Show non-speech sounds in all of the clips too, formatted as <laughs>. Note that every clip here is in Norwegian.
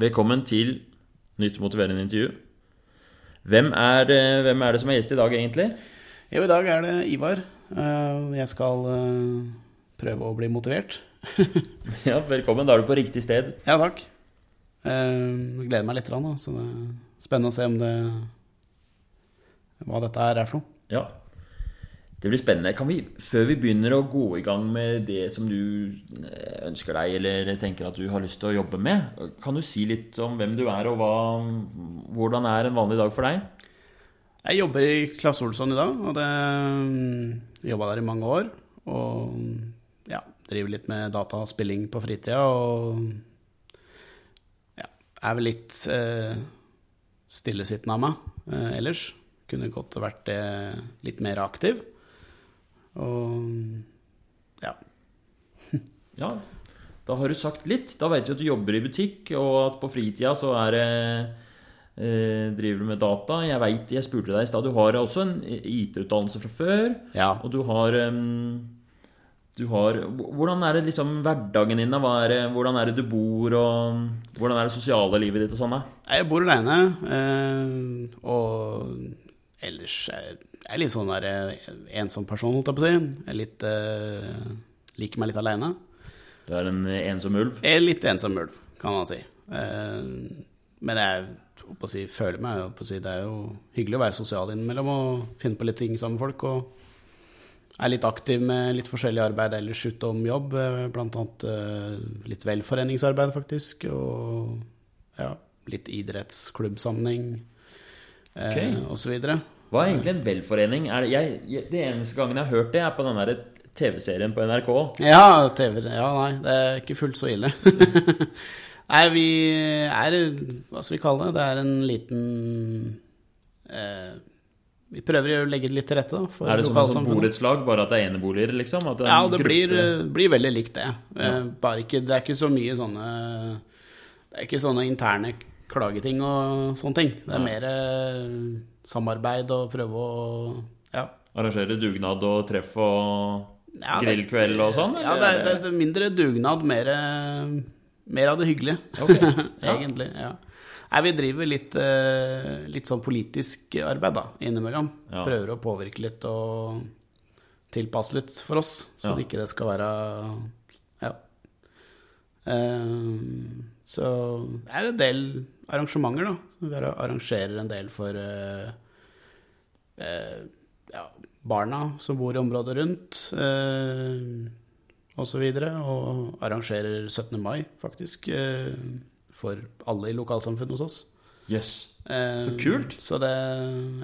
Velkommen til nytt motiverende intervju. Hvem er, det, hvem er det som er gjest i dag, egentlig? Jo, i dag er det Ivar. Eh, Jeg skal eh, prøve å bli motivert. <laughs> Ja, Velkommen. Da er du på riktig sted. Ja, takk. Eh, Jeg gleder meg litt, så det er spennende å se om det hva dette er for noe. Ja. Det blir spennende. Kan vi, før vi begynner å gå i gang med det som du eh, ønsker deg, eller tenker at du har lyst til å jobbe med, kan du si litt om hvem du er, og hva, hvordan er en vanlig dag for deg? Jeg jobber i Klasse Olsson i dag, og det jobba der i mange år. Og ja, driver litt med dataspilling på fritida, og ja, er vel litt eh, stillesittende av meg eh, ellers. Kunne godt vært eh, litt mer aktiv. Og ja. <laughs> Ja, da har du sagt litt. Da vet vi at du jobber i butikk, og at på fritida så er det eh, driver du med data. Jeg vet, jeg spurte deg i stad, du har også en IT-utdannelse fra før. ja. Og du har, em, du har Hvordan er det liksom hverdagen din? Er hvordan er det du bor, og hvordan er det sosiale livet ditt og sånn? Jeg bor aleine, eh, og ellers er jeg litt sånn der eh, ensom person, holdt jeg på å si. Jeg er litt uh, liker meg litt aleine. Du er en ensom ulv. Jeg er litt ensom ulv, kan man si. Uh, men jeg å si, føler meg på å si, Det er jo hyggelig å være sosial innimellom og finne på litt ting sammen med folk. Og er litt aktiv med litt forskjellig arbeid ellers utom jobb. Blant annet uh, litt velforeningsarbeid, faktisk. Og ja, litt idrettsklubbsammenheng uh, Ok. og så. Hva er egentlig en velforening? Er det, jeg, jeg, det eneste gangen jeg har hørt det, er på den derre TV-serien på NRK. Ja, TV Ja, nei, det er ikke fullt så ille. <laughs> nei, vi er Hva skal vi kalle det? Det er en liten eh, Vi prøver å legge det litt til rette, da. For Er det som et sånt borettslag, bare at det er eneboliger, liksom? Det er Ja, det blir, blir veldig likt det. Eh, Ja. Bare ikke, det er ikke så mye sånne Det er ikke sånne interne klageting og sånne ting. Det er ja. mer eh, samarbeid og prøve å Ja. Arrangere dugnad og treff og Ja, grillkveld og sånn? Ja, det er, det er- mindre dugnad, mer, eh, mer av det hyggelige. okay. ja. <laughs> Egentlig. ja. Nei, vi driver litt, eh, litt sånn politisk arbeid da, innimellom. Ja. Prøver å påvirke litt og tilpasse litt for oss, så Ja. det ikke det skal være Ja. Så det er en del arrangementer, da. Som Vi arrangerer en del for eh, eh, ja, barna som bor i området rundt, eh, og så videre. Og arrangerer 17. mai, faktisk, eh, for alle i lokalsamfunnet hos oss. Jøss. Eh, Så kult. Så det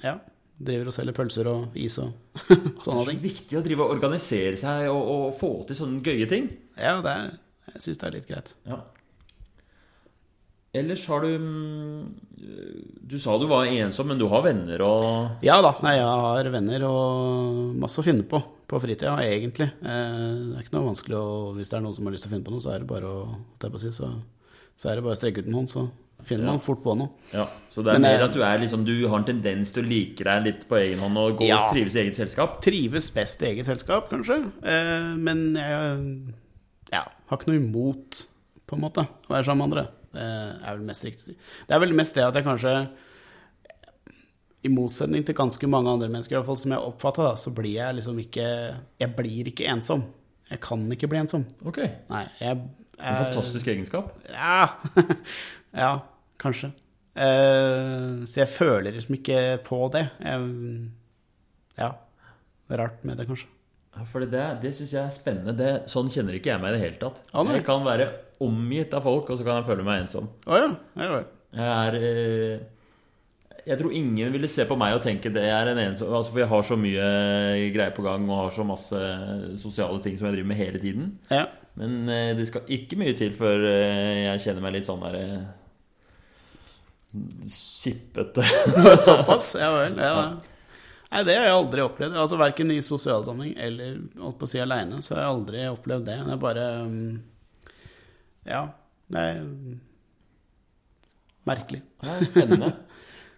Ja. Driver og selger pølser og is og <laughs> Det sånne er så ting. viktig å drive og organisere seg og, og få til sånne gøye ting. Ja, det er, jeg syns det er litt greit. Ja. Ellers har du mm, Du sa du var ensom, men du har venner og Ja da, nei, jeg har venner og masse å finne på på fritida, egentlig. Eh, Det er ikke noe vanskelig å Hvis det er noen som har lyst til å finne på noe, så er det bare å, si, så, så er det bare å strekke ut en hånd, så finner Ja. man fort på noe. Ja, Så det er Men, mer eh, at du er liksom Du har en tendens til å like deg litt på egen hånd og gå Ja. trives i eget selskap? Trives best i eget selskap, kanskje. Eh, Men jeg ja, har ikke noe imot, på en måte, å være sammen med andre. Det er vel mest riktig å si. Det er vel mest det at jeg kanskje i motsetning til ganske mange andre mennesker, i hvert fall som jeg oppfatter, så blir jeg liksom ikke Jeg blir ikke ensom. Jeg kan ikke bli ensom. Ok. Nei, jeg En fantastisk egenskap. Ja, <laughs> ja kanskje. Uh, så jeg føler liksom ikke på det. Jeg, ja. Rart med det, kanskje. Ja, For det, det syns jeg er spennende. Det, sånn kjenner ikke jeg meg i det hele tatt. Ah, jeg kan være omgitt av folk, og så kan jeg føle meg ensom. Ah, ja. ja ja. Jeg er eh, Jeg tror ingen ville se på meg og tenke det er en ensom altså For jeg har så mye greier på gang og har så masse sosiale ting som jeg driver med hele tiden. Ja. Men eh, det skal ikke mye til før eh, jeg kjenner meg litt sånn der eh, Sippete. <laughs> Såpass? Ja vel. Ja. Nei, det har jeg aldri opplevd. Altså Verken i sosial sammenheng eller holdt på å si aleine, så har jeg aldri opplevd det. Det er bare um, Ja. Det er merkelig. Det er spennende.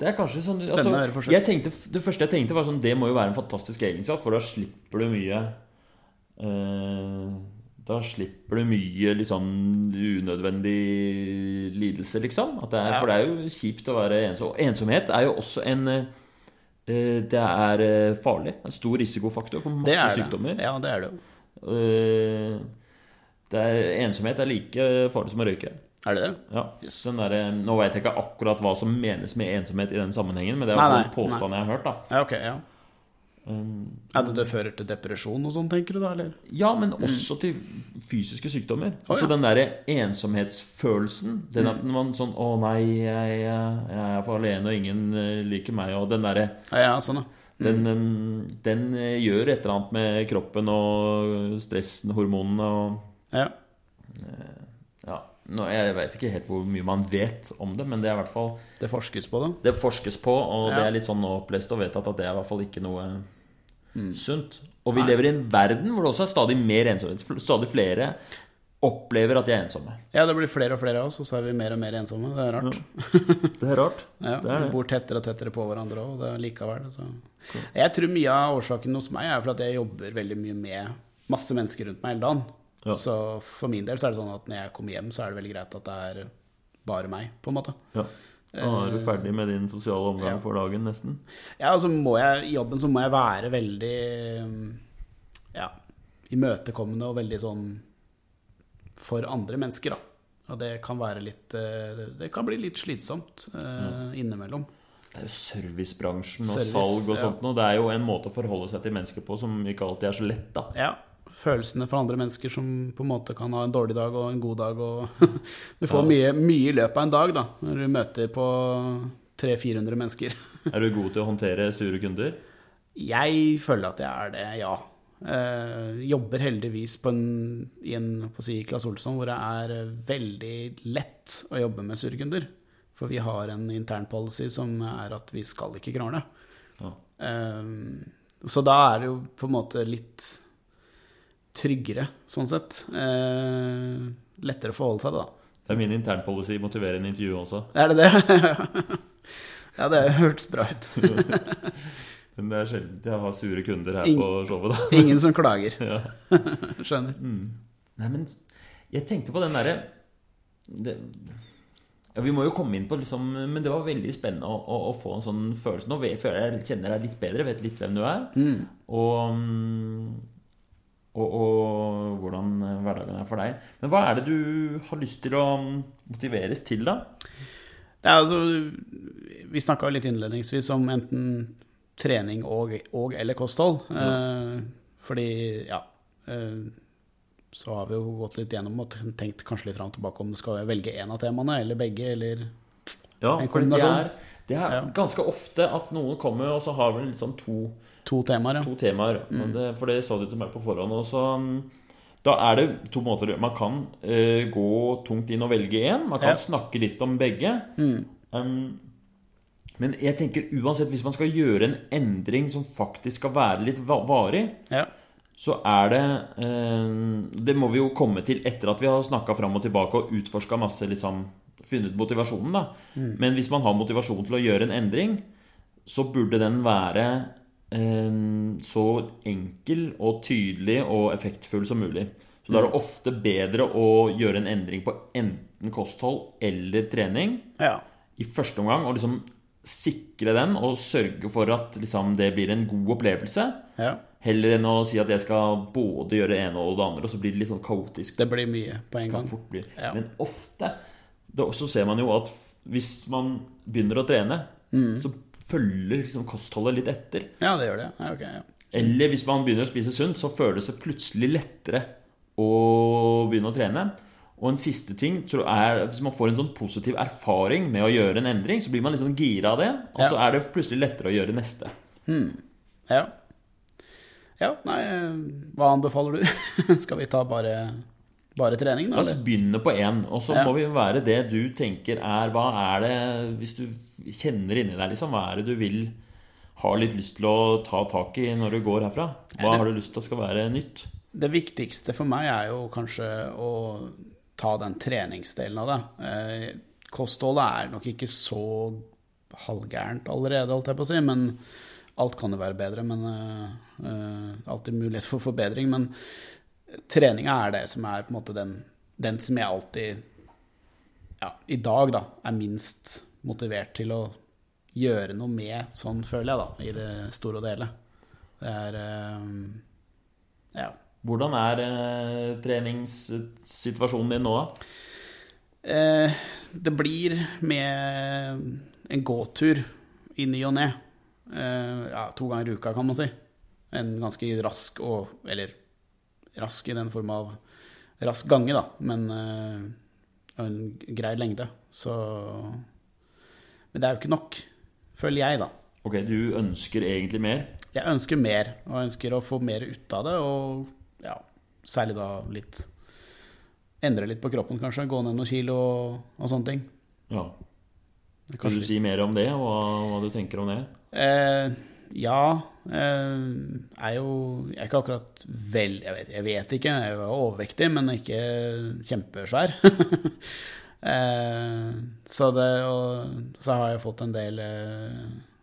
Det er kanskje sånn Spennende å høre altså, jeg tenkte, Det første jeg tenkte, var sånn Det må jo være en fantastisk egenskap, for da slipper du mye eh, da slipper du mye liksom unødvendig lidelse, liksom. At det er, Ja. For det er jo kjipt å være ensom. Og ensomhet er jo også en eh, Det er eh, farlig. En stor risikofaktor for Det masse er det. sykdommer. Ja, det er det jo. Eh, Det er, ensomhet er like farlig som å røyke. Er det det? Ja, den der, Nå vet jeg ikke akkurat hva som menes med ensomhet i den sammenhengen, men det er Nei, nei, påstanden nei. jeg har hørt. da Ja, ok, ja. Um, Er det det fører til depresjon og sånn, tenker du da, eller? Ja, men også til fysiske sykdommer. Oh, ja. den derre ensomhetsfølelsen. Den at man sånn Å nei, jeg, jeg, er for alene, og ingen eh, liker meg. Og den derre Ja, ja, sånn, ja. den, um, den eh, gjør et eller annet med kroppen og stressen, hormonene og ja. Ja. Nå, jeg vet ikke helt hvor mye man vet om det, men det er i hvert fall Det forskes på det. Det forskes på, og det er litt sånn opplest og vedtatt at det er i hvert fall ikke noe sunt. Og vi Nei. lever i en verden hvor det også er stadig mer ensomhet. Stadig flere opplever at de er ensomme. Ja, det blir flere og flere av oss, og så er vi mer og mer ensomme. Det er rart. Det er rart. <laughs> Ja, Det er det. Vi bor tettere og tettere på hverandre òg, og det er likevel. Så. Jeg tror mye av årsaken hos meg er for at jeg jobber veldig mye med masse mennesker rundt meg hele dagen. Ja. Så for min del så er det sånn at når jeg kommer hjem, så er det veldig greit at det er bare meg, på en måte. Ja. Da er du ferdig med din sosiale omgang Ja. for dagen, nesten. Ja, altså må jeg, I jobben så må jeg være veldig um, ja, imøtekommende og veldig sånn for andre mennesker, da. Og det kan være litt eh, Det kan bli litt slitsomt eh, innimellom. Det er jo servicebransjen og Service, salg og ja. sånt noe. Det er jo en måte å forholde seg til mennesker på som ikke alltid er så lett, da. Ja. Følelsene for andre mennesker som på en måte kan ha en dårlig dag og en god dag. Og <laughs> du får Ja. mye, mye i løpet av en dag da, når du møter på 300-400 mennesker. Er du god til å håndtere sure kunder? Jeg føler at jeg er det, ja. Eh, jobber heldigvis på en, i en på si, Claes Olsson hvor det er veldig lett å jobbe med sure kunder. For vi har en intern policy som er at vi skal ikke krangle. Ja. Eh, så da er det jo på en måte litt tryggere, sånn sett. Eh, lettere å forholde seg til, da. Det er min internpolicy motiverende intervju også. Er det det? <laughs> ja, det hørtes bra ut. <laughs> Men det er sjelden jeg har sure kunder her ingen, på showet, da. <laughs> Ingen som klager. Ja. Skjønner. Nei, men jeg tenkte på den derre ja, Vi må jo komme inn på liksom Men det var veldig spennende å, å, å få en sånn følelse. Nå føler jeg kjenner deg litt bedre, vet litt hvem du er. Mm. Og, mm, og, og hvordan hverdagen er for deg. Men hva er det du har lyst til å motiveres til, da? Ja, altså, vi snakka litt innledningsvis om enten trening og, og eller kosthold. Eh, fordi, ja eh, Så har vi jo gått litt gjennom og tenkt kanskje litt fram og tilbake om skal skal velge én av temaene, eller begge, eller Ja, En for det kombinasjon. er, det er Ja. ganske ofte at noen kommer, og så har vi liksom to to temaer. Ja. to temaer. og Det, for det sa du til meg på forhånd. Og så, mm, da er det to måter Man kan uh, gå tungt inn og velge én. Man kan Ja. snakke litt om begge. Mm. Um, men jeg tenker uansett, hvis man skal gjøre en endring som faktisk skal være litt varig, Ja. så er det uh, Det må vi jo komme til etter at vi har snakka fram og tilbake og utforska masse, liksom funnet motivasjonen, da. Men hvis man har motivasjon til å gjøre en endring, så burde den være eh, så enkel og tydelig og effektfull som mulig. Så da er det ofte bedre å gjøre en endring på enten kosthold eller trening ja. i første omgang, og liksom sikre den og sørge for at liksom, det blir en god opplevelse. ja. Heller enn å si at jeg skal både gjøre det ene og det andre, og så blir det litt sånn kaotisk. Det blir mye på en gang. Ja. Men ofte da, så ser man jo at hvis man begynner å trene, Mm. så følger liksom kostholdet litt etter. Ja, det gjør det. Ja, okay, ja. Eller hvis man begynner å spise sunt, så føles det plutselig lettere å begynne å trene. Og en siste ting er Hvis man får en sånn positiv erfaring med å gjøre en endring, så blir man litt sånn gira av det, og Ja. så er det plutselig lettere å gjøre neste. Ja. ja, nei, eh, hva anbefaler du? <laughs> Skal vi ta bare, bare trening, da? La oss begynne på én, og så Ja. må vi være det du tenker er Hva er det, hvis du kjenner inni deg, liksom, hva er det du vil ha litt lyst til å ta tak i når du går herfra? Hva har du lyst til skal være nytt? Det viktigste for meg er jo kanskje å ta den treningsdelen av det. Eh, kostholdet er nok ikke så halvgærent allerede, holdt jeg på å si, men alt kan jo være bedre. Men eh, alltid mulighet for forbedring. Men treninga er det som er på en måte den, den som jeg alltid ja, i dag da, er minst motivert til å gjøre noe med, sånn føler jeg, da, i det store og det hele. Det er eh, Ja. Hvordan er eh, treningssituasjonen din nå, da? Eh, det blir med en gåtur i ny og ne. Eh, ja, to ganger i uka, kan man si. En ganske rask og Eller rask i den form av rask gange, da, men uh, en grei lengde. Så Men det er jo ikke nok, føler jeg, da. Ok, du ønsker egentlig mer? Jeg ønsker mer, og jeg ønsker å få mer ut av det. Og ja, særlig da litt Endre litt på kroppen, kanskje. Gå ned noen kilo og, og sånne ting. Ja. Kanskje du si mer om det, og hva, hva du tenker om det? Eh, ja. jeg er jo Jeg er ikke akkurat vel Jeg vet, jeg vet ikke. Jeg er overvektig, men ikke kjempesvær. <laughs> eh, så det Og så har jeg fått en del eh,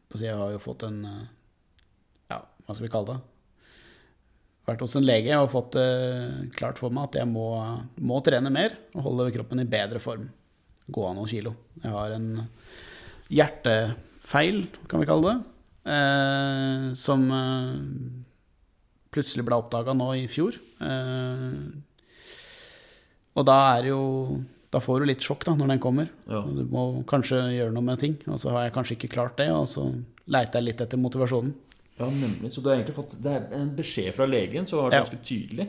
på å si, Jeg har jo fått en eh, Ja, hva skal vi kalle det? Vært hos en lege og fått det klart for meg at jeg må, må trene mer og holde kroppen i bedre form. Gå av noen kilo. Jeg har en hjertefeil, kan vi kalle det, eh, som eh, plutselig ble oppdaga nå i fjor. Eh, og da er det jo Da får du litt sjokk da, når den kommer. Ja. Du må kanskje gjøre noe med ting, og så har jeg kanskje ikke klart det, og så leiter jeg litt etter motivasjonen. Ja, nemlig. Så du har egentlig fått Det er en beskjed fra legen som var Ja. ganske tydelig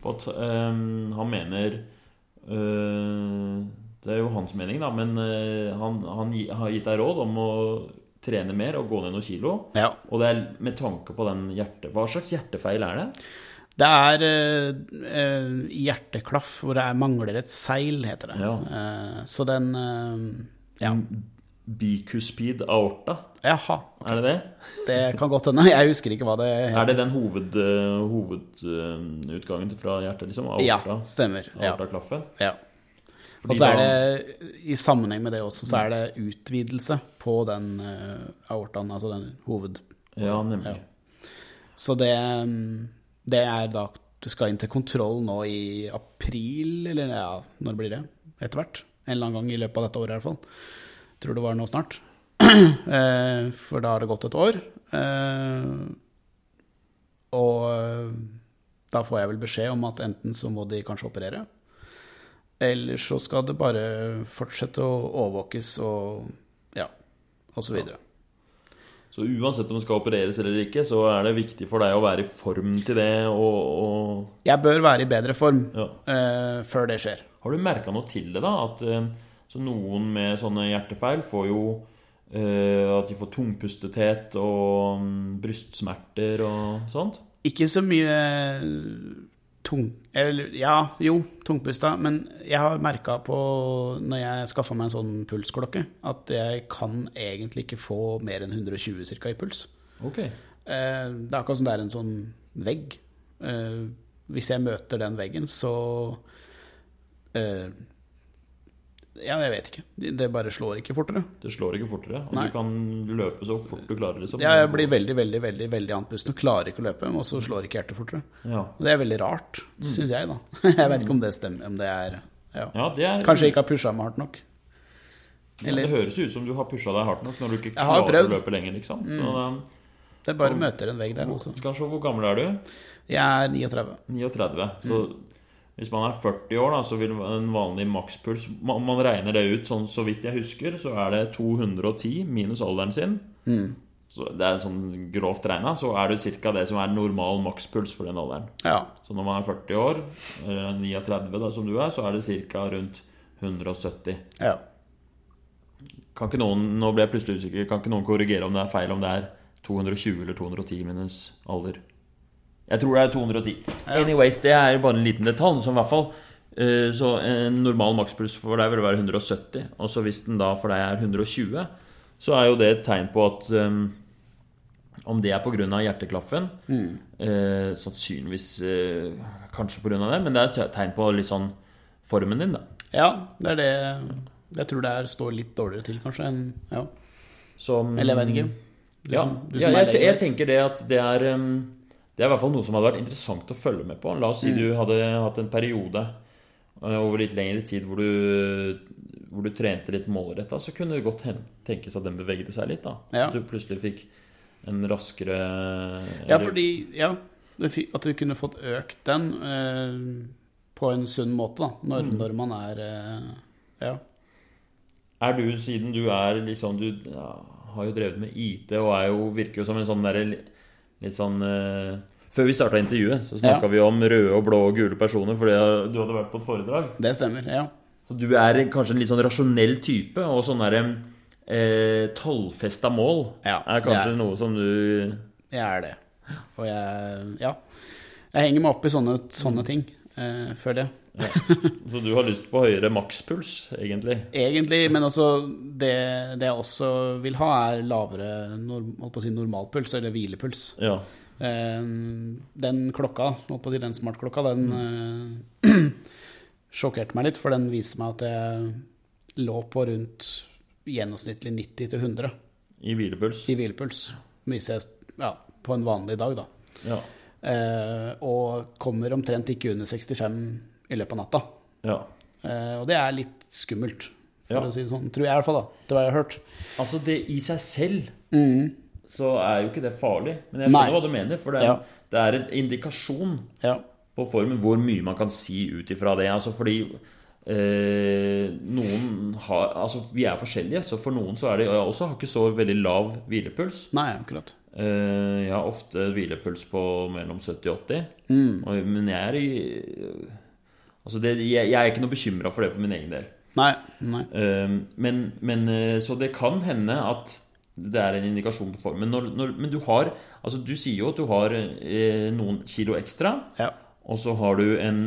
på at um, han mener uh, Det er jo hans mening, da, men han, han har gitt deg råd om å trene mer og gå ned noen kilo. Ja. Og det er med tanke på den hjerte... Hva slags hjertefeil er det? Det er eh, eh, hjerteklaff hvor det er, mangler et seil, heter det. Ja. Eh, så den eh, Ja. Bicuspid aorta, Jaha. er det det? Det kan godt hende. Jeg husker ikke hva det heter. <laughs> Er det den hoved, øh, hovedutgangen fra hjertet, liksom? Aorta? Ja, stemmer. Aortaklaffen? ja. Og så er det, i sammenheng med det også, så er det utvidelse på den eh, aortaen, altså den hoved... Ja, nemlig. Ja. Så det, mm, det er da Du skal inn til kontroll nå i april, eller ja, når blir det? Etter hvert. En eller annen gang i løpet av dette året, i hvert fall. Tror det var nå snart. <clears throat> Eh, For da har det gått et år. Eh, Og da får jeg vel beskjed om at enten så må de kanskje operere, eller så skal det bare fortsette å overvåkes og ja, og så videre. Så uansett om det skal opereres eller ikke, så er det viktig for deg å være i form til det. Og, og Jeg bør være i bedre form ja. eh, før det skjer. Har du merka noe til det, da? At eh, så noen med sånne hjertefeil får jo eh, At de får tungpustethet og mm, brystsmerter og sånt? Ikke så mye tung... Eller ja, jo, tungpusta. Men jeg har merka på, når jeg skaffa meg en sånn pulsklokke, at jeg kan egentlig ikke få mer enn 120 ca. i puls. Ok. Eh, Det er akkurat som det er en sånn vegg. Eh, Hvis jeg møter den veggen, så eh, Ja, jeg vet ikke. Det bare slår ikke fortere. Det slår ikke fortere. Og Nei. du kan løpe så fort du klarer, liksom. Ja, jeg blir veldig, veldig veldig, veldig andpusten og klarer ikke å løpe, og så slår ikke hjertet fortere. Ja. Og det er veldig rart, syns jeg, da. <laughs> Jeg vet ikke om det stemmer, om det er ja. ja, det er Kanskje jeg ikke har pusha meg hardt nok. eller- Det høres ut som du har pusha deg hardt nok når du ikke klarer å løpe lenger, liksom. Så, um, Det bare møter en vegg der også. skal se, hvor gammel er du? Jeg er 39. 39. Så hvis man er 40 år, da, så vil en vanlig makspuls man, man regner det ut sånn så vidt jeg husker, så er det 210 minus alderen sin. Så det er sånn grovt regna, så er det ca. det som er normal makspuls for den alderen. Ja. Så når man er 40 år, eller 39 da, som du er, så er det ca. rundt 170. ja. Kan ikke noen nå ble jeg plutselig usikker, kan ikke noen korrigere om det er feil om det er 220 eller 210 minus alder? Jeg tror det er 210. Anyways, det er bare en liten detalj. Så i hvert fall eh, Så en normal makspuls for deg vil være 170. Og så hvis den da for deg er 120, så er jo det et tegn på at um, om det er pga. hjerteklaffen eh, Sannsynligvis eh, kanskje pga. det, men det er et tegn på litt sånn formen din, da. ja, det er det Jeg tror det er, står litt dårligere til, kanskje, enn ja. Som, Eller jeg vet ikke. Du Ja, som- du som jeg, jeg tenker det at det er um, Det er i hvert fall noe som hadde vært interessant å følge med på. La oss si du hadde hatt en periode eh, over litt lengre tid hvor du, hvor du trente litt målretta, så kunne det godt tenkes at den bevegde seg litt. da Ja. At du plutselig fikk en raskere Ja, fordi Ja, at du kunne fått økt den eh, på en sunn måte, da. Når, Mm. når man er eh, Ja. Er du, siden du er liksom Du ja, har jo drevet med IT og er jo, virker jo som en sånn derre litt sånn eh, Før vi starta intervjuet, så snakka Ja. vi om røde og blå og gule personer fordi du hadde vært på et foredrag. Det stemmer. Ja. Så du er kanskje en litt sånn rasjonell type, og sånn derre eh, tallfesta mål Ja, er kanskje er- noe som du Jeg er det. Og jeg Ja. Jeg henger meg opp i sånne, sånne ting, eh, føler jeg. Så du har lyst på høyere makspuls, egentlig? Egentlig, men også det, det jeg også vil ha, er lavere si normalpuls, eller hvilepuls. Ja. Eh, Den klokka, holdt si den smartklokka, den eh, <clears throat> sjokkerte meg litt, for den viser meg at jeg lå på rundt gjennomsnittlig 90 til 100 I hvilepuls? i hvilepuls. Viser jeg ja, på en vanlig dag, da. Ja. Eh, og kommer omtrent ikke under 65 i løpet av natta. ja. Eh, og det er litt skummelt, for Ja. å si det sånn. Tror jeg i hvert fall, da. Det har jeg hørt. Altså, det i seg selv Mm. så er jo ikke det farlig. Men jeg Nei. skjønner hva du mener, for det er, Ja. det er en indikasjon Ja. på formen hvor mye man kan si ut ifra det. Altså fordi eh, noen har Altså, vi er forskjellige, så for noen så er det Jeg også har ikke så veldig lav hvilepuls. Nei, akkurat. Eh, jeg har ofte hvilepuls på mellom 70 og 80. Mm. Men jeg er i Altså, det, jeg, jeg er ikke noe bekymra for det for min egen del. Nei. nei. Eh, men, men eh, Så det kan hende at det er en indikasjon på formen. Når, når, men du har Altså, du sier jo at du har noen kilo ekstra. Ja. Og så har du en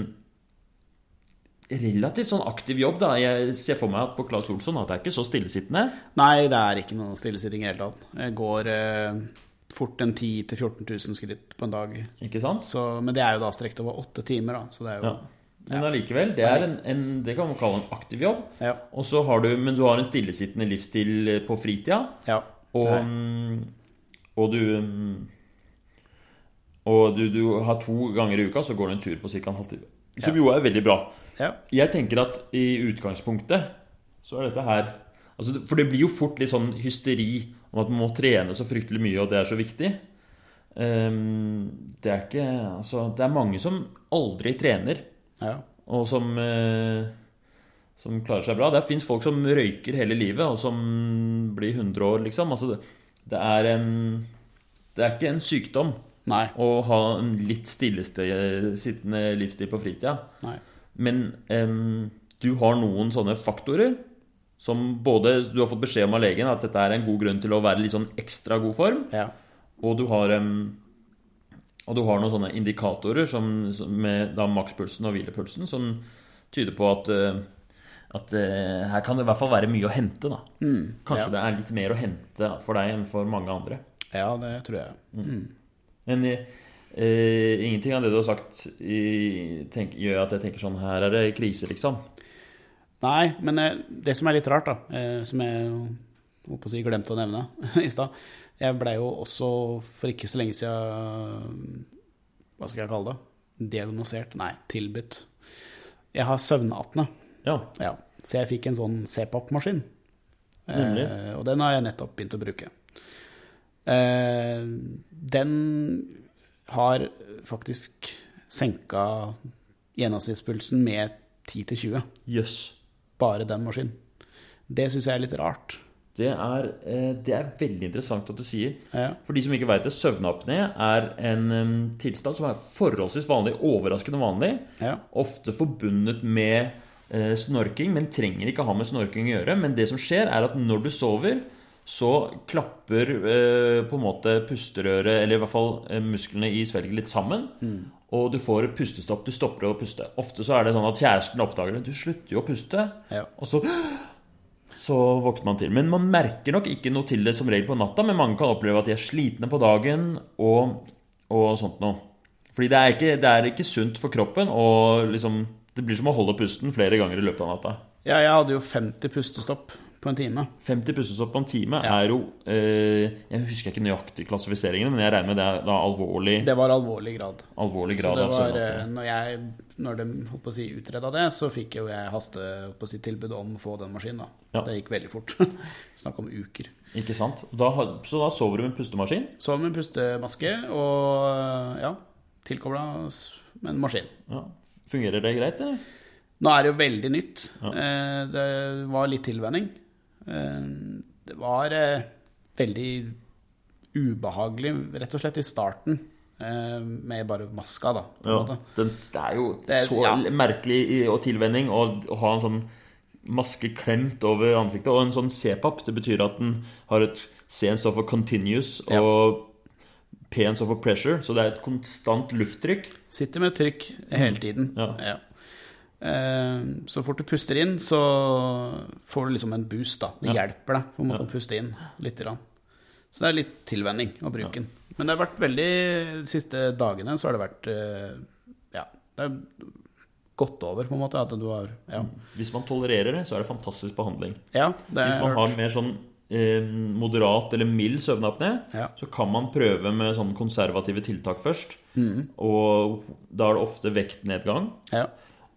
relativt sånn aktiv jobb, da. Jeg ser for meg at på Claes Olsson at det er ikke så stillesittende. Nei, det er ikke noe stillesitting i det hele tatt. Jeg går eh, fort en 10 000-14 000 skritt på en dag. Ikke sant? Så, men det er jo da strekt over åtte timer, da. Så det er jo Ja. Men allikevel, det er en, en Det kan man kalle en aktiv jobb. Ja. Og så har du Men du har en stillesittende livsstil eh, på fritida. ja. Og, mm, og du mm, Og du, du har to ganger i uka så går du en tur på ca. en halvtime. Som jo er veldig bra. ja. Jeg tenker at i utgangspunktet så er dette her altså, For det blir jo fort litt sånn hysteri om at man må trene så fryktelig mye, og det er så viktig. Ehm, det er ikke Altså, det er mange som aldri trener, ja. og som eh, som klarer seg bra. Det fins folk som røyker hele livet, og som blir 100 år, liksom. Altså, det, det er en Det er ikke en sykdom Nei. å ha en litt stillesittende livsstil på fritida. Nei. Men um, du har noen sånne faktorer som både du har fått beskjed om av legen at dette er en god grunn til å være litt sånn ekstra god form, Ja. og du har um, og du har noen sånne indikatorer som, som med da makspulsen og hvilepulsen som tyder på at eh, at eh, her kan det i hvert fall være mye å hente. da Kanskje ja. det er litt mer å hente for deg enn for mange andre. ja, det tror jeg. Mm. Men eh, eh, ingenting av det du har sagt, i, tenk, gjør at jeg tenker sånn Her er det krise, liksom. Nei, men eh, det som er litt rart, da, eh, som jeg på å si, glemte å nevne <laughs> i stad Jeg blei jo også for ikke så lenge siden Hva skal jeg kalle det? Diagnosert? Nei, tilbudt. Jeg har søvnapne. Ja. Ja, så jeg fikk en sånn CPAP-maskin. Eh, og den har jeg nettopp begynt å bruke. Eh, den har faktisk senka gjennomsnittspulsen med 10-20. Jøss. Bare den maskinen. Det syns jeg er litt rart. Det er, eh, det er veldig interessant at du sier. Ja, For de som ikke veit det, søvnapné er en tilstand som er forholdsvis vanlig, overraskende vanlig. ja, Ofte forbundet med eh, snorking, men trenger ikke ha med snorking å gjøre. Men det som skjer, er at når du sover, så klapper eh, på en måte pusterøret, eller i hvert fall musklene i svelget, litt sammen. Og du får pustestopp. Du stopper å puste. Ofte så er det sånn at kjæresten oppdager det. Du slutter jo å puste. ja. Og så så våkner man til. Men man merker nok ikke noe til det som regel på natta, men mange kan oppleve at de er slitne på dagen og, og sånt noe. Fordi det er, ikke, det er ikke sunt for kroppen, og liksom, det blir som å holde pusten flere ganger i løpet av natta. ja, jeg hadde jo 50 pustestopp på en time. 50 pussestopp på en time Ja. er jo eh, Jeg husker ikke nøyaktig klassifiseringene, men jeg regner med det er da alvorlig, Det var alvorlig grad. alvorlig Så det var, eh, når, jeg, når de holdt på å si, utreda det, så fikk jo jeg haste på å si, tilbud om å få den maskinen. da. Ja. Det gikk veldig fort. <laughs> Snakk om uker. Ikke sant? Da, så da sover du med pustemaskin? Sover med pustemaske og ja, tilkobla med en maskin. Ja. Fungerer det greit, eller? Nå er det jo veldig nytt. Ja. Eh, Det var litt tilvenning. Eh, Det var eh, veldig ubehagelig, rett og slett, i starten. eh, Med bare maska, da. På Ja. måte. Den, det er jo Det så ja. merkelig og tilvenning å, å ha en sånn maske klemt over ansiktet. Og en sånn C-pap, det betyr at den har et sense of a continuous, Ja. og pens of a pressure, så det er et konstant lufttrykk. Sitter med trykk hele tiden. Ja. Ja. Eh, Så fort du puster inn, så får du liksom en boost, da. Det Ja. hjelper deg på en måte å puste inn litt. Så det er litt tilvenning å bruke den. Men det har vært veldig De siste dagene så har det vært eh, Ja, det er gått over, på en måte. At du har Ja, Hvis man tolererer det, så er det fantastisk behandling. ja det Hvis man har mer sånn eh, moderat eller mild søvnapné, Ja. så kan man prøve med sånn konservative tiltak først. Mm. Og da er det ofte vektnedgang. ja.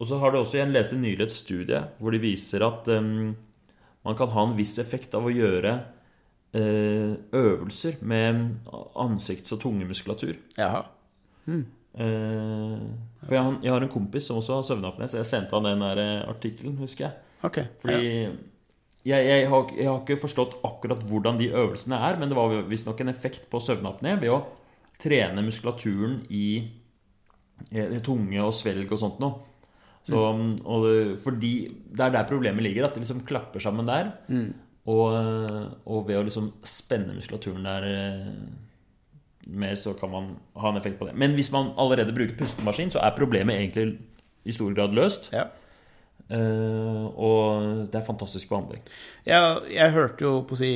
Og så har du også, Jeg leste nylig et studie hvor de viser at um, man kan ha en viss effekt av å gjøre uh, øvelser med ansikts- og tungemuskulatur. Jaha. Eh, for jeg, har- jeg har en kompis som også har søvnapné, så jeg sendte han den der eh, artikkelen, husker jeg. Ok. Fordi ja. jeg, jeg, har, jeg har ikke forstått akkurat hvordan de øvelsene er, men det var visstnok en effekt på søvnapné ved å trene muskulaturen i i tunge og svelg og sånt noe. Så, og det, fordi det er der problemet ligger, at det liksom klapper sammen der. Og, eh, og ved å liksom spenne muskulaturen der eh, mer, så kan man ha en effekt på det. Men hvis man allerede bruker pustemaskin, så er problemet egentlig i stor grad løst. ja. Uh, og det er fantastisk behandling. Ja, jeg hørte jo på å si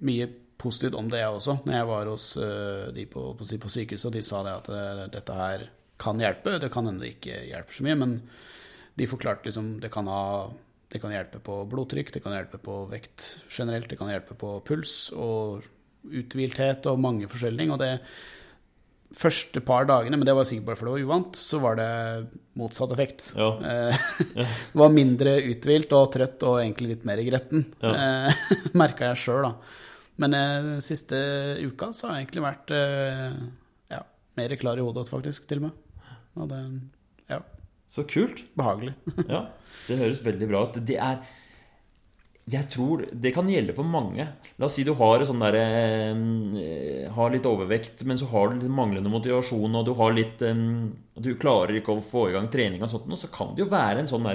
mye positivt om det, jeg også, når jeg var hos uh, de på, på, på sykehuset, og de sa det at dette her kan hjelpe. Det kan hende det ikke hjelper så mye, men de forklarte liksom det kan, ha, det kan hjelpe på blodtrykk, det kan hjelpe på vekt generelt, det kan hjelpe på puls og uthvilthet og mange forskjellige ting. Og det første par dagene, men det var sikkert bare fordi det var uvant, så var det motsatt effekt. Ja. Eh, Det <laughs> var mindre uthvilt og trøtt og egentlig litt mer gretten. Ja. <laughs> Merka jeg sjøl, da. Men eh, siste uka så har jeg egentlig vært eh, ja, mer klar i hodet, faktisk, til og med. Og det ja, Så kult. behagelig. <laughs> Ja, det høres veldig bra ut. Det er Jeg tror det kan gjelde for mange. La oss si du har sånn der, eh, Har litt overvekt, men så har du litt manglende motivasjon, og du har litt eh, Du klarer ikke å få i gang trening og sånt, og så kan det jo være en sånn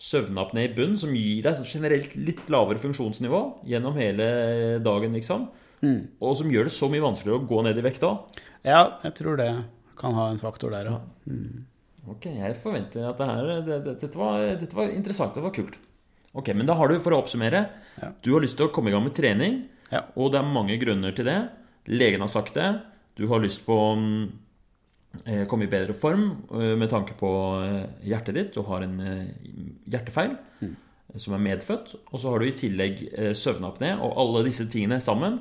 søvnapné i bunn som gir deg generelt litt lavere funksjonsnivå gjennom hele dagen, liksom. Og som gjør det så mye vanskeligere å gå ned i vekt òg. Ja, jeg tror det kan ha en faktor der, ja. Ok, jeg forventer at det her det, det, dette, var, dette var interessant, det var kult. Ok, men da har du, for å oppsummere Ja. Du har lyst til å komme i gang med trening, Ja. og det er mange grunner til det. Legen har sagt det. Du har lyst på å eh, komme i bedre form eh, med tanke på eh, hjertet ditt. Du har en hjertefeil Mm. som er medfødt. Og så har du i tillegg søvnapné, og alle disse tingene sammen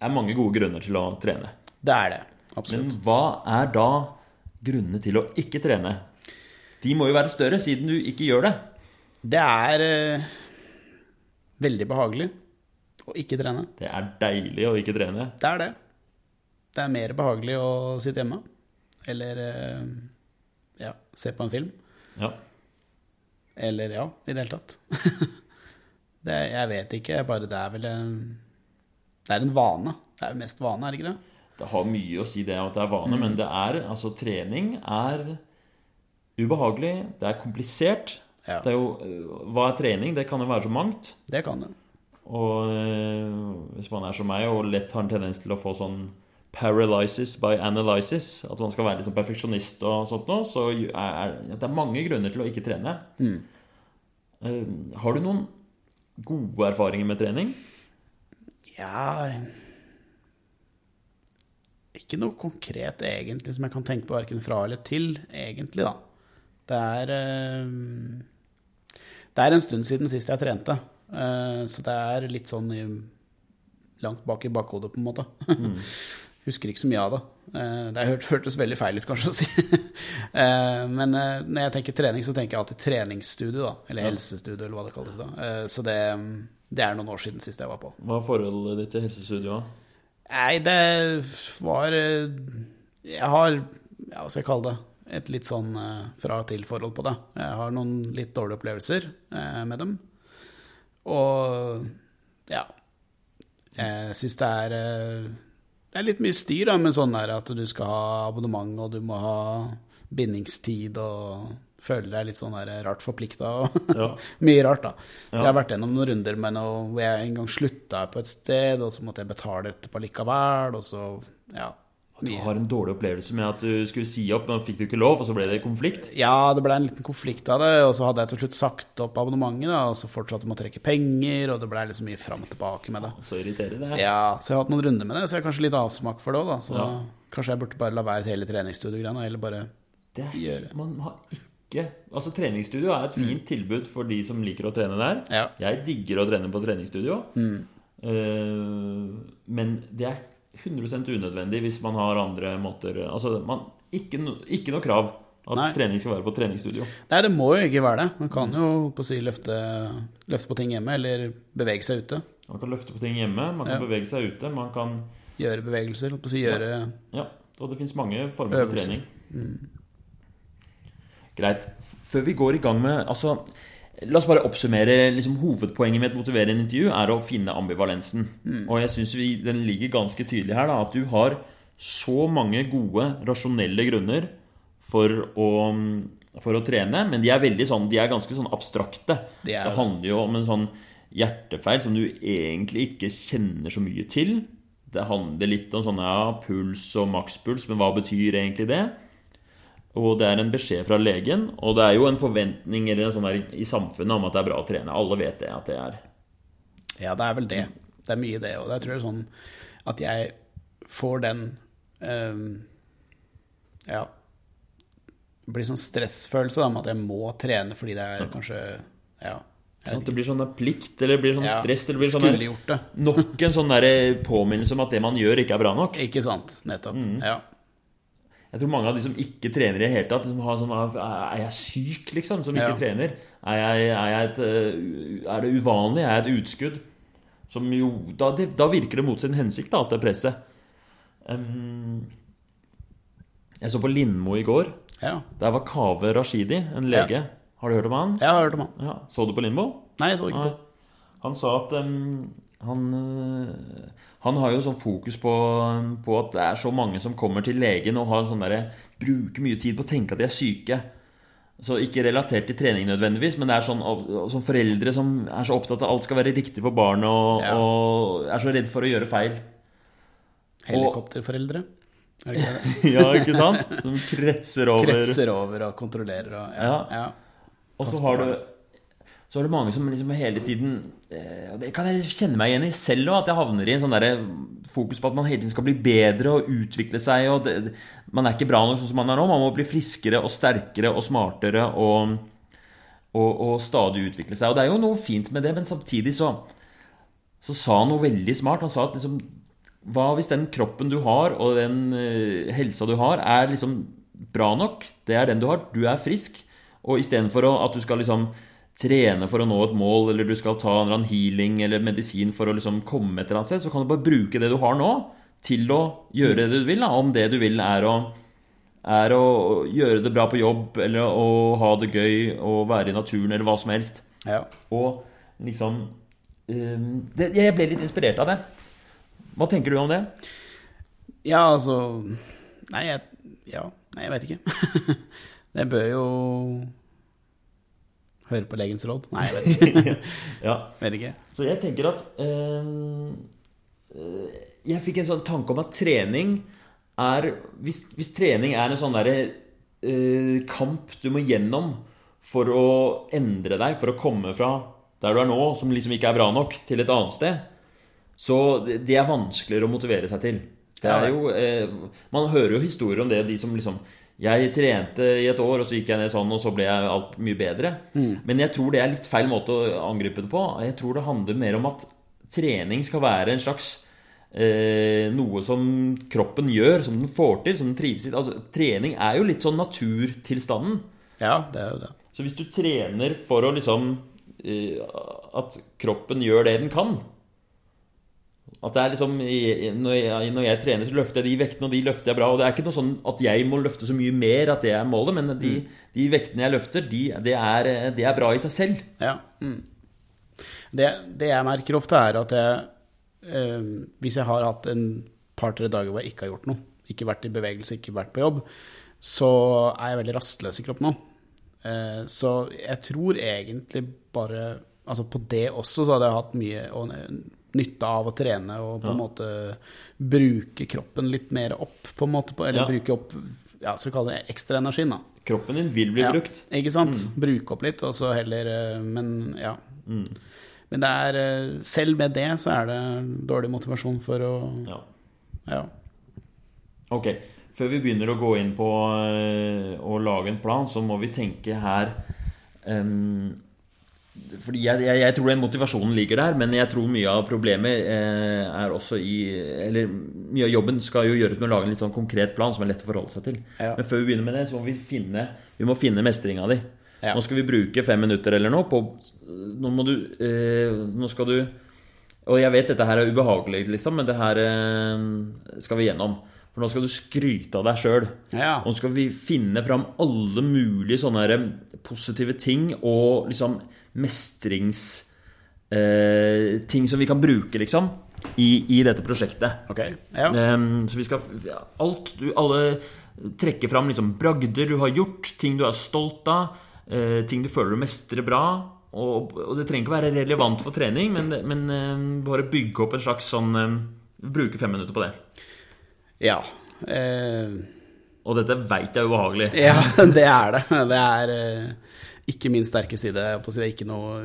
er mange gode grunner til å trene. Det er det. Men hva er da grunnene til å ikke trene? De må jo være større, siden du ikke gjør det. Det er eh, veldig behagelig å ikke trene. Det er deilig å ikke trene. Det er det. Det er mer behagelig å sitte hjemme. Eller eh, ja, se på en film. Ja. Eller ja, i det hele tatt. <laughs> det, jeg vet ikke. Bare det er vel en Det er en vane. Det er jo mest vane, er det ikke det? Det har mye å si det at det er vane, men det er altså trening er ubehagelig. Det er komplisert. Ja, Det er jo, øh, hva er trening? Det kan jo være så mangt. det kan det. Og øh, hvis man er som meg og lett har en tendens til å få sånn paralysis by analysis, at man skal være litt sånn perfeksjonist og sånt noe, så er, er det er mange grunner til å ikke trene. Mm. har du noen gode erfaringer med trening? Ja Ikke noe konkret egentlig som jeg kan tenke på verken fra eller til, egentlig, da. Det er eh, Det er en stund siden sist jeg trente. Eh, så det er litt sånn i, langt bak i bakhodet, på en måte. <laughs> Husker ikke så mye av det. Eh, det hørt, hørtes veldig feil ut, kanskje, å si. <laughs> Men når jeg tenker trening, så tenker jeg alltid treningsstudio, da. Eller helsestudio, eller hva det kalles da. Så det, det er noen år siden sist jeg var på. Hva er forholdet ditt til helsestudioet? Nei, det var eh, Jeg har, ja, hva skal jeg kalle det, et litt sånn eh, fra og til-forhold på det. Jeg har noen litt dårlige opplevelser eh, med dem. Og ja Jeg syns det er Det er litt mye styr da, med sånn der at du skal ha abonnement, og du må ha bindingstid og føle deg litt sånn der rart forplikta. <laughs> Ja. Mye rart, da. Så jeg har vært gjennom noen runder med noe hvor jeg en gang slutta på et sted, og så måtte jeg betale etterpå likevel, og så ja. At du har en dårlig opplevelse med at du skulle si opp, men fikk du ikke lov, og så ble det konflikt? Ja, det ble en liten konflikt av det, og så hadde jeg til slutt sagt opp abonnementet, da, og så fortsatte med å trekke penger, og det ble liksom mye fram og tilbake med det. Så irriterende. Ja, så jeg har hatt noen runder med det, så jeg har kanskje litt avsmak for det òg, da. Så Ja. kanskje jeg burde bare la være hele treningsstudiogreiene, eller bare Det er, Gjøre. man har ikke Altså Treningsstudio er et fint tilbud for de som liker å trene der. Ja. Jeg digger å trene på treningsstudio. Mm. Uh, men det er 100 unødvendig hvis man har andre måter Altså, man, ikke, no, ikke noe krav at Nei. trening skal være på treningsstudio. Nei, det må jo ikke være det. Man kan jo på si løfte, løfte på ting hjemme, eller bevege seg ute. Man kan løfte på ting hjemme, man kan Ja. bevege seg ute. Man kan Gjøre bevegelser, holdt på å si gjøre Ja, og det fins mange former for trening. trening. Greit. Før vi går i gang med Altså, la oss bare oppsummere. liksom Hovedpoenget med et motiverende intervju er å finne ambivalensen. Og jeg syns den ligger ganske tydelig her. da At du har så mange gode, rasjonelle grunner for å, for å trene, men de er veldig sånn De er ganske sånn abstrakte. Det, er det handler jo om en sånn hjertefeil som du egentlig ikke kjenner så mye til. Det handler litt om sånn, ja, puls og makspuls, men hva betyr egentlig det? Og det er en beskjed fra legen, og det er jo en forventning eller en sånn der, i samfunnet om at det er bra å trene. Alle vet det at det er. Ja, det er vel det. Det er mye det. Og jeg tror det er sånn at jeg får den um, Ja. Det blir sånn stressfølelse da, med at jeg må trene fordi det er kanskje Ja. Sånn det blir sånn plikt, eller det blir sånn Ja, stress, eller blir sånn gjort det. nok en sånn påminnelse om at det man gjør, ikke er bra nok. Ikke sant. Nettopp. Mm. Ja. Jeg tror mange av de som ikke trener i det hele tatt, som har sånn Er jeg syk, liksom? Som ikke Ja. trener? Er, jeg, er, jeg et, øh, er det uvanlig? Er jeg et utskudd? Som jo Da, da virker det mot sin hensikt, da, alt det presset. Um, jeg så på Lindmo i går. ja. Der var Kaveh Rashidi, en lege. Har du hørt om han? Ja, Jeg har hørt om han. Ja. Så du på Lindmo? Nei, jeg så ikke på. Han sa at em, han, øh, han har jo sånn fokus på, på at det er så mange som kommer til legen og har sånn der, bruker mye tid på å tenke at de er syke. Så ikke relatert til trening nødvendigvis, men det er sånn sånn foreldre som er så opptatt av at alt skal være riktig for barnet, og, Ja. og er så redd for å gjøre feil. Helikopterforeldre? Er det ikke det? <laughs> Ja, ikke sant? Som kretser over Kretser over og kontrollerer og Ja. Ja. ja. Og så har du Så er det mange som liksom hele tiden eh, Og det kan jeg kjenne meg igjen i selv òg, at jeg havner i en sånn der fokus på at man hele tiden skal bli bedre og utvikle seg. Og det, man er ikke bra nok sånn som man er nå. Man må bli friskere og sterkere og smartere og, og, og stadig utvikle seg. Og det er jo noe fint med det, men samtidig så, så sa han noe veldig smart. Han sa at liksom Hva hvis den kroppen du har, og den eh, helsa du har, er liksom bra nok? Det er den du har. Du er frisk. Og istedenfor at du skal liksom trene for å nå et mål, eller du skal ta en eller annen healing eller medisin for å liksom komme et eller annet sted, så kan du bare bruke det du har nå, til å gjøre det du vil. Da. Om det du vil er å, er å gjøre det bra på jobb, eller å ha det gøy, og være i naturen, eller hva som helst. ja. Og liksom um, det, Jeg ble litt inspirert av det. Hva tenker du om det? Ja, altså Nei, jeg Ja, nei, jeg vet ikke. <laughs> det bør jo høre på legens råd. Nei, jeg vet ikke. <laughs> Ja, vet ikke. Så jeg tenker at eh, Jeg fikk en sånn tanke om at trening er Hvis, hvis trening er en sånn derre øh, kamp du må gjennom for å endre deg, for å komme fra der du er nå, som liksom ikke er bra nok, til et annet sted, så det det er vanskeligere å motivere seg til. Det er jo, øh, man hører jo historier om det, de som liksom Jeg trente i et år, og så gikk jeg ned sånn, og så ble jeg alt mye bedre. Men jeg tror det er litt feil måte å angripe det på. Jeg tror det handler mer om at trening skal være en slags eh, noe som kroppen gjør, som den får til, som den trives i. Altså, trening er jo litt sånn naturtilstanden. Ja, det er jo det. Så hvis du trener for å liksom eh, At kroppen gjør det den kan At det er liksom når jeg, når jeg trener, så løfter jeg de vektene, og de løfter jeg bra. Og det er ikke noe sånn at jeg må løfte så mye mer at det er målet, men de, de vektene jeg løfter, de, det, er, det er bra i seg selv. Ja. Mm. Det, det jeg merker ofte, er at jeg eh, Hvis jeg har hatt en par-tre dager hvor jeg ikke har gjort noe, ikke vært i bevegelse, ikke vært på jobb, så er jeg veldig rastløs i kroppen nå. Eh, så jeg tror egentlig bare Altså på det også så hadde jeg hatt mye og, nytte av å trene og på en måte bruke kroppen litt mer opp, på en måte. Eller Ja. bruke opp ja, skal vi kalle det ekstra energi da. Kroppen din vil bli Ja, brukt. Ikke sant? Bruke opp litt, og så heller eh, Men ja. Men det er eh, Selv med det så er det dårlig motivasjon for å Ja. Ja. Ok, før vi begynner å gå inn på øh, å lage en plan, så må vi tenke her ehm, Fordi jeg, jeg, jeg tror den motivasjonen ligger der, men jeg tror mye av problemet eh, er også i Eller mye av jobben skal jo gjøres med å lage en litt sånn konkret plan som er lett å forholde seg til. Ja. Men før vi begynner med det, så må vi finne Vi må finne mestringa di. Ja. Nå skal vi bruke fem minutter eller noe på Nå må du eh, Nå skal du Og jeg vet dette her er ubehagelig, liksom, men det her eh, skal vi gjennom. For nå skal du skryte av deg sjøl. Ja. Og nå skal vi finne fram alle mulige sånne her positive ting og liksom mestrings... Eh, ting som vi kan bruke, liksom, i, i dette prosjektet. Ok. Ja. Ehm, så vi skal alt du, Alle trekker fram liksom bragder du har gjort, ting du er stolt av, eh, ting du føler du mestrer bra. Og, og det trenger ikke være relevant for trening, men, men eh, bare bygge opp en slags sånn eh, Bruke fem minutter på det. ja. Eh, Og dette veit jeg er ubehagelig. ja, <laughs> det er det. Det er eh, ikke min sterke side. Det er ikke noe,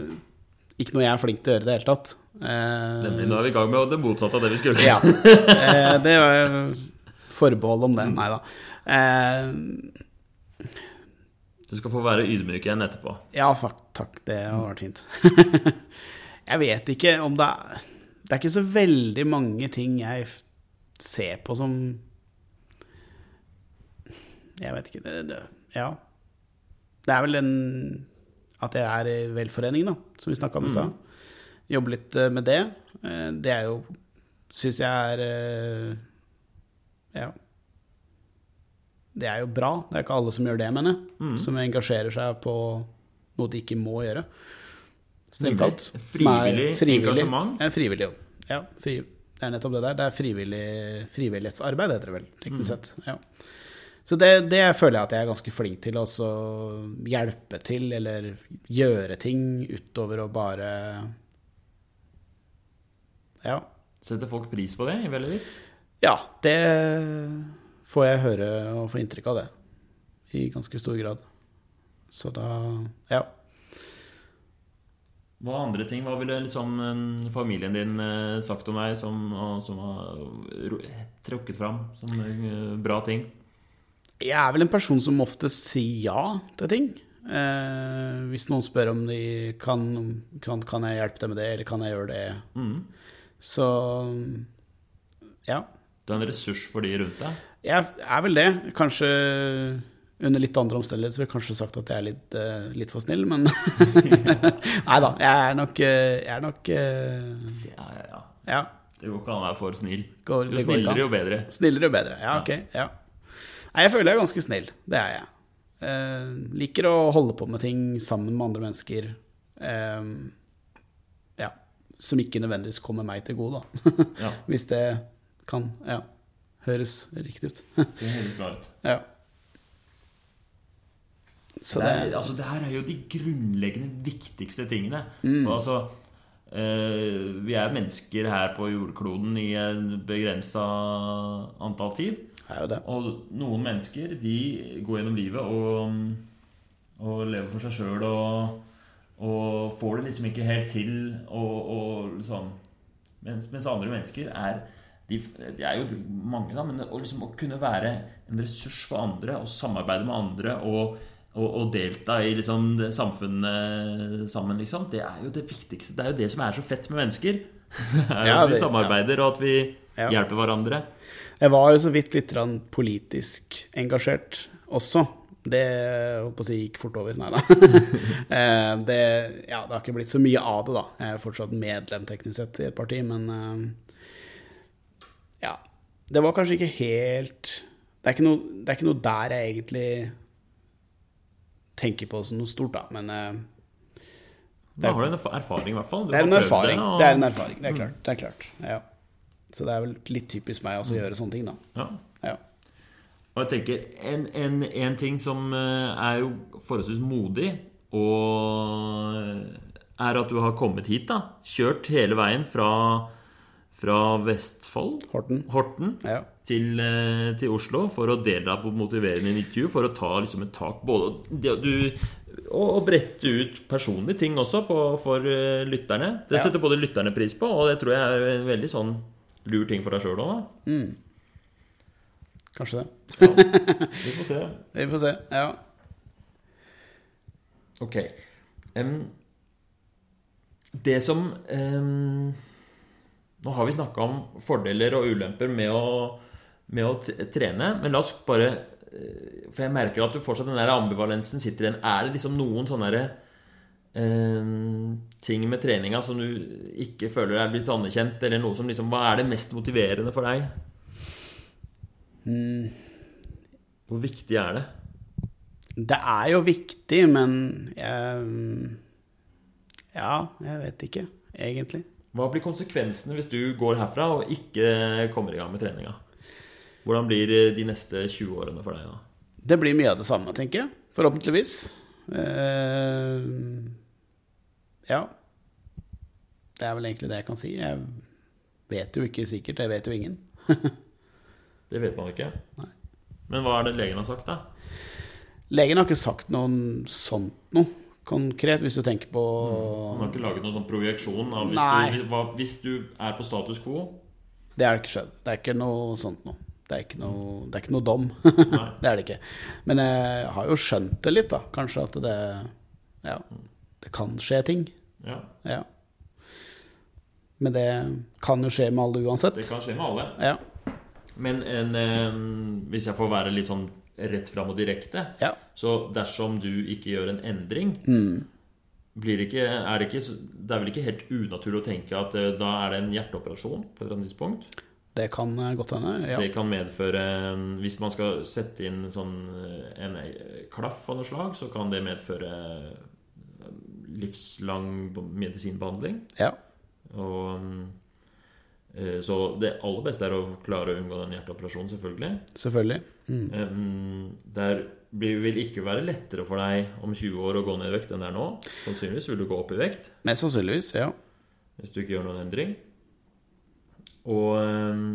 ikke noe jeg er flink til å gjøre i det hele tatt. Eh, Nemlig, nå er vi i gang med det motsatte av det vi skulle. Ja. Eh, det var forbehold om det. Nei da. Eh, Du skal få være ydmyk igjen etterpå. Ja, takk. Det hadde vært fint. <laughs> jeg vet ikke om det er Det er ikke så veldig mange ting jeg ser på som Jeg vet ikke det, det, Ja. Det er vel den at jeg er i velforening, da, som vi snakka om i stad. Jobbe litt eh, med det. Eh, Det er jo Syns jeg er eh, Ja. Det er jo bra. Det er ikke alle som gjør det, mener jeg. Som engasjerer seg på noe de ikke må gjøre. Strengt tatt. Frivillig er engasjement. Ja, frivillig, jo. Ja, fri, det er nettopp det der. Det er frivillig, frivillighetsarbeid, heter det vel, teknisk sett. Ja. Så det, det føler jeg at jeg er ganske flink til å hjelpe til, eller gjøre ting utover å bare Ja. Setter folk pris på det i ditt? Ja, det får jeg høre og få inntrykk av det. I ganske stor grad. Så da Ja. Hva andre ting? Hva ville liksom eh, familien din eh, sagt om deg som, som har trukket fram som eh, bra ting? Jeg er vel en person som ofte sier ja til ting. Eh, hvis noen spør om de kan, kan Kan jeg hjelpe deg med det, eller kan jeg gjøre det? Mm. Så ja. Du er en ressurs for de rundt deg? Jeg er vel det. Kanskje under litt andre omstendigheter ville jeg kanskje sagt at jeg er litt, uh, litt for snill, men <laughs> Nei da. Jeg er nok, eh, jeg er nok uh... Ja, ja, ja. Ja. Det går ikke an å være for snill. Går- Jo snillere, jo bedre. Snillere jo bedre. Ja, ok. Ja. Nei, jeg føler jeg er ganske snill. Det er jeg. Eh, liker å holde på med ting sammen med andre mennesker. Eh, ja. Som ikke nødvendigvis kommer meg til gode, da. <laughs> Ja, Hvis det kan ja, høres riktig ut. <laughs> det høres bra ut. ja. Så det, det er, altså, det her er jo de grunnleggende viktigste tingene. Mm. For altså Vi er mennesker her på jordkloden i en begrensa antall tid. Og noen mennesker de går gjennom livet og, og lever for seg sjøl og, og får det liksom ikke helt til. Og, og liksom, mens, mens andre mennesker er, de, de er jo mange, da, men å, liksom, å kunne være en ressurs for andre og samarbeide med andre og, og, og delta i liksom, det samfunnet sammen, liksom, det er jo det viktigste. Det er jo det som er så fett med mennesker. <laughs> Det er jo Ja, at vi samarbeider, samarbeider, og at vi Ja. hjelper hverandre. Jeg var jo så vidt litt politisk engasjert også. Det holdt på å si gikk fort over. Nei da. <laughs> Eh, det, ja, det har ikke blitt så mye av det, da. Jeg er fortsatt medlem teknisk sett i et parti, men eh, ja. Det var kanskje ikke helt Det er ikke noe, det er ikke noe der jeg egentlig tenker på som noe stort, da. Men eh, Da har du en erfaring, i hvert fall. Du det er en erfaring. erfaring. og- Det er en erfaring, det er klart. Det er klart. Ja. Så det er vel litt typisk meg også å gjøre sånne ting, da. Ja. Ja. Og jeg tenker, en, en, en ting som eh, er jo forholdsvis modig, og er at du har kommet hit, da. Kjørt hele veien fra, fra Vestfold, Horten. Horten, Ja. Til, eh, til Oslo for å delta på motiverende intervju, for å ta liksom et tak både du, og, og brette ut personlige ting også på, for uh, lytterne. Det Ja. setter både lytterne pris på, og det tror jeg er en veldig sånn lur ting for deg sjøl òg, Mm. Kanskje det. <laughs> Vi får se. Vi får se. Ja. Ok. Um, det som um, Nå har vi snakka om fordeler og ulemper med å, med å trene, men la oss bare eh, For jeg merker at du fortsatt den der ambivalensen sitter igjen. Er det liksom noen sånne der, eh, ting med treninga som du ikke føler er blitt anerkjent, eller noe som liksom Hva er det mest motiverende for deg? Hvor viktig er det? Det er jo viktig, men jeg Ja, jeg vet ikke, egentlig. Hva blir konsekvensene hvis du går herfra og ikke kommer i gang med treninga? Hvordan blir de neste 20 årene for deg da? Det blir mye av det samme, tenker jeg. Forhåpentligvis. Uh, ja. Det er vel egentlig det jeg kan si. Jeg vet jo ikke sikkert. Jeg vet jo ingen. <laughs> Det vet man ikke. Nei. Men hva er det legen har sagt, da? Legen har ikke sagt noe sånt noe konkret, hvis du tenker på Han har ikke laget noen sånn projeksjon av hvis du, hvis du er på status quo? Det har ikke skjedd. Det er ikke noe sånt noe. Det er ikke noe, det er ikke noe dom. <laughs> Det er det ikke. Men jeg har jo skjønt det litt, da. Kanskje at det Ja, det kan skje ting. Ja, Ja. Men det kan jo skje med alle uansett. det kan skje med alle. Ja. Men en, eh, hvis jeg får være litt sånn rett fram og direkte ja. Så dersom du ikke gjør en endring blir det, ikke, er det, ikke, det er vel ikke helt unaturlig å tenke at eh, da er det en hjerteoperasjon på et eller annet tidspunkt? Det kan eh, godt hende. Ja. Det kan medføre Hvis man skal sette inn sånn eh, en eh, klaff av noe slag, så kan det medføre eh, livslang medisinbehandling. ja. Og eh, Så det aller beste er å klare å unngå den hjerteoperasjonen, selvfølgelig. Selvfølgelig. Mm. Eh, Der blir vil ikke være lettere for deg om 20 år å gå ned i vekt enn det er nå. Sannsynligvis vil du gå opp i vekt Mest sannsynligvis, ja. hvis du ikke gjør noen endring. Og eh,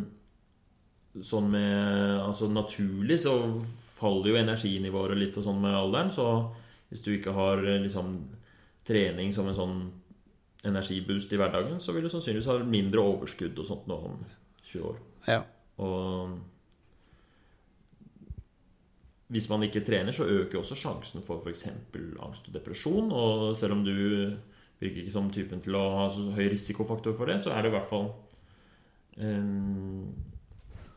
sånn med Altså naturlig så faller jo energinivået litt og sånn med alderen, så hvis du ikke har eh, liksom trening som en sånn energiboost i hverdagen, så vil du sannsynligvis ha mindre overskudd og sånt nå om 20 år. ja. Og hvis man ikke trener, så øker også sjansen for f.eks. angst og depresjon. Og selv om du virker ikke som typen til å ha så høy risikofaktor for det, så er det i hvert fall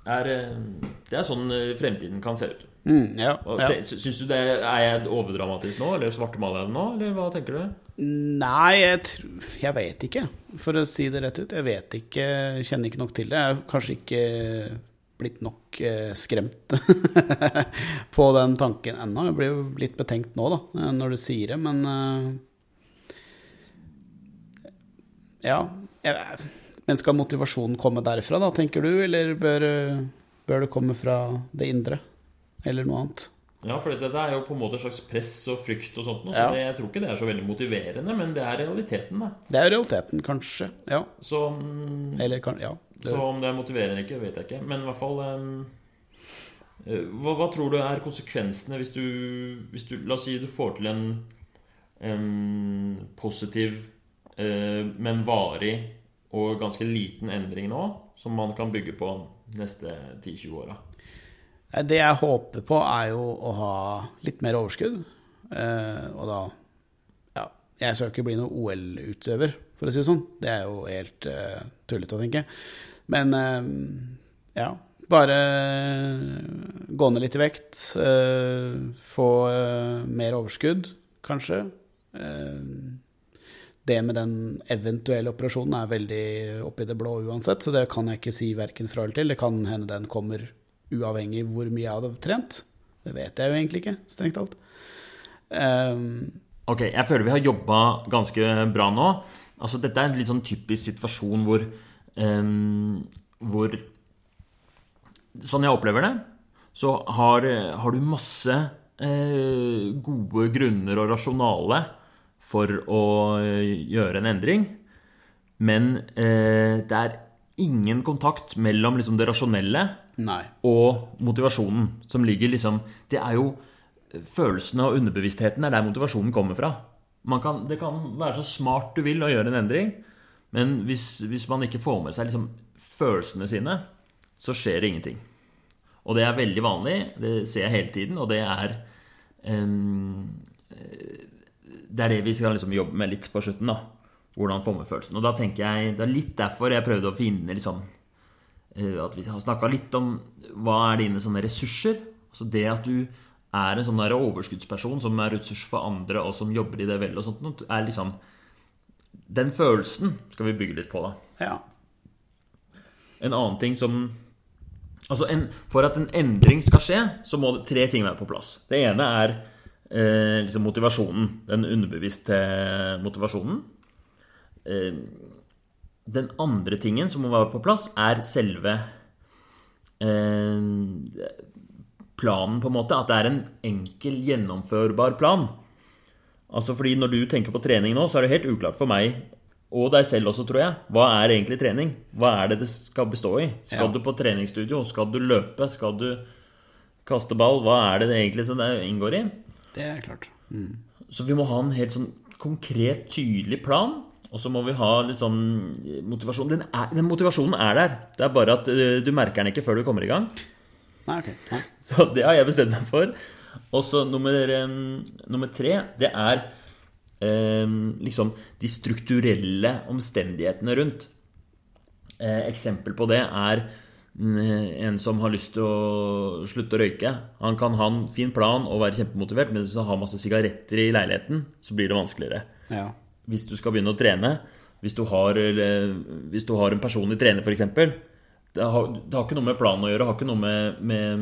er, eh, Det er sånn eh, fremtiden kan se ut. Mm, ja, ja. Syns du det er jeg overdramatisk nå, eller svartmaler jeg det nå, eller hva tenker du? Nei, jeg, jeg vet ikke, for å si det rett ut. Jeg vet ikke, kjenner ikke nok til det. Jeg har kanskje ikke blitt nok eh, skremt <laughs> på den tanken ennå. Jeg blir jo litt betenkt nå, da, når du sier det, men Ja. Jeg, men skal motivasjonen komme derfra, da, tenker du, eller bør, bør det komme fra det indre? Eller noe annet? Ja, for dette er jo på en måte et slags press og frykt og sånt så Ja. det, jeg tror ikke det er så veldig motiverende, men det er realiteten, da. Det er realiteten, kanskje. Ja. Så um, Eller kan Ja. Så om det er motiverende eller ikke, vet jeg ikke. Men i hvert fall eh, hva, hva tror du er konsekvensene hvis du, hvis du La oss si du får til en em, positiv, uh, men varig og ganske liten endring nå, som man kan bygge på neste 10-20 åra? Det jeg håper på, er jo å ha litt mer overskudd. Eh, og da Ja, jeg skal ikke bli noen OL-utøver, for å si det sånn. Det er jo helt uh, tullete å tenke. Men uh, ja, bare gå ned litt i vekt. Uh, få mer overskudd, kanskje. Det med den eventuelle operasjonen er veldig oppi det blå uansett, så det kan jeg ikke si verken fra eller til. Det kan hende den kommer uavhengig hvor mye jeg hadde trent. Det vet jeg jo egentlig ikke, strengt talt. Um, ok, jeg føler vi har jobba ganske bra nå. Altså, dette er en litt sånn typisk situasjon hvor um, Hvor Sånn jeg opplever det, så har, har du masse uh, gode grunner og rasjonale for å gjøre en endring. Men eh, det er ingen kontakt mellom liksom, det rasjonelle Nei. og motivasjonen. Som ligger liksom Det er jo følelsene og underbevisstheten er der motivasjonen kommer fra. Kan, det kan være så smart du vil å gjøre en endring, men hvis, hvis man ikke får med seg liksom følelsene sine, så skjer det ingenting. Og det er veldig vanlig, det ser jeg hele tiden, og det er um, Det er det vi skal liksom jobbe med litt på slutten. da Hvordan få med følelsen. Og da tenker jeg, Det er litt derfor jeg prøvde å finne liksom, At vi har snakka litt om hva er dine sånne ressurser. Altså det at du er en sånn der overskuddsperson som er ressurs for andre, og som jobber i det vel og sånt, er liksom Den følelsen skal vi bygge litt på, da. Ja. En annen ting som Altså, en, for at en endring skal skje, så må det tre ting være på plass. Det ene er eh, liksom motivasjonen. Den underbevisste motivasjonen. Eh, den andre tingen som må være på plass, er selve eh, planen, på en måte. At det er en enkel, gjennomførbar plan. Altså fordi Når du tenker på trening nå, så er det helt uklart for meg, og deg selv også, tror jeg, hva er egentlig trening? Hva er det det skal bestå i? Skal ja. du på treningsstudio? Skal du løpe? Skal du kaste ball? Hva er det, det egentlig som det inngår i? Det er klart. Mm. Så vi må ha en helt sånn konkret, tydelig plan. Og så må vi ha litt sånn motivasjon. Den, er, den motivasjonen er der. Det er bare at uh, du merker den ikke før du kommer i gang. Nei, ok. Nei. <laughs> Så det har jeg bestemt meg for. Og så nummer, um, nummer, tre, det er um, liksom de strukturelle omstendighetene rundt. Eh, eksempel på det er en som har lyst til å slutte å røyke. Han kan ha en fin plan og være kjempemotivert, men hvis han har masse sigaretter i leiligheten, så blir det vanskeligere. Ja. Hvis du skal begynne å trene, hvis du har, hvis du har en personlig trener f.eks., det har, det har, ikke noe med planen å gjøre, det har ikke noe med, med,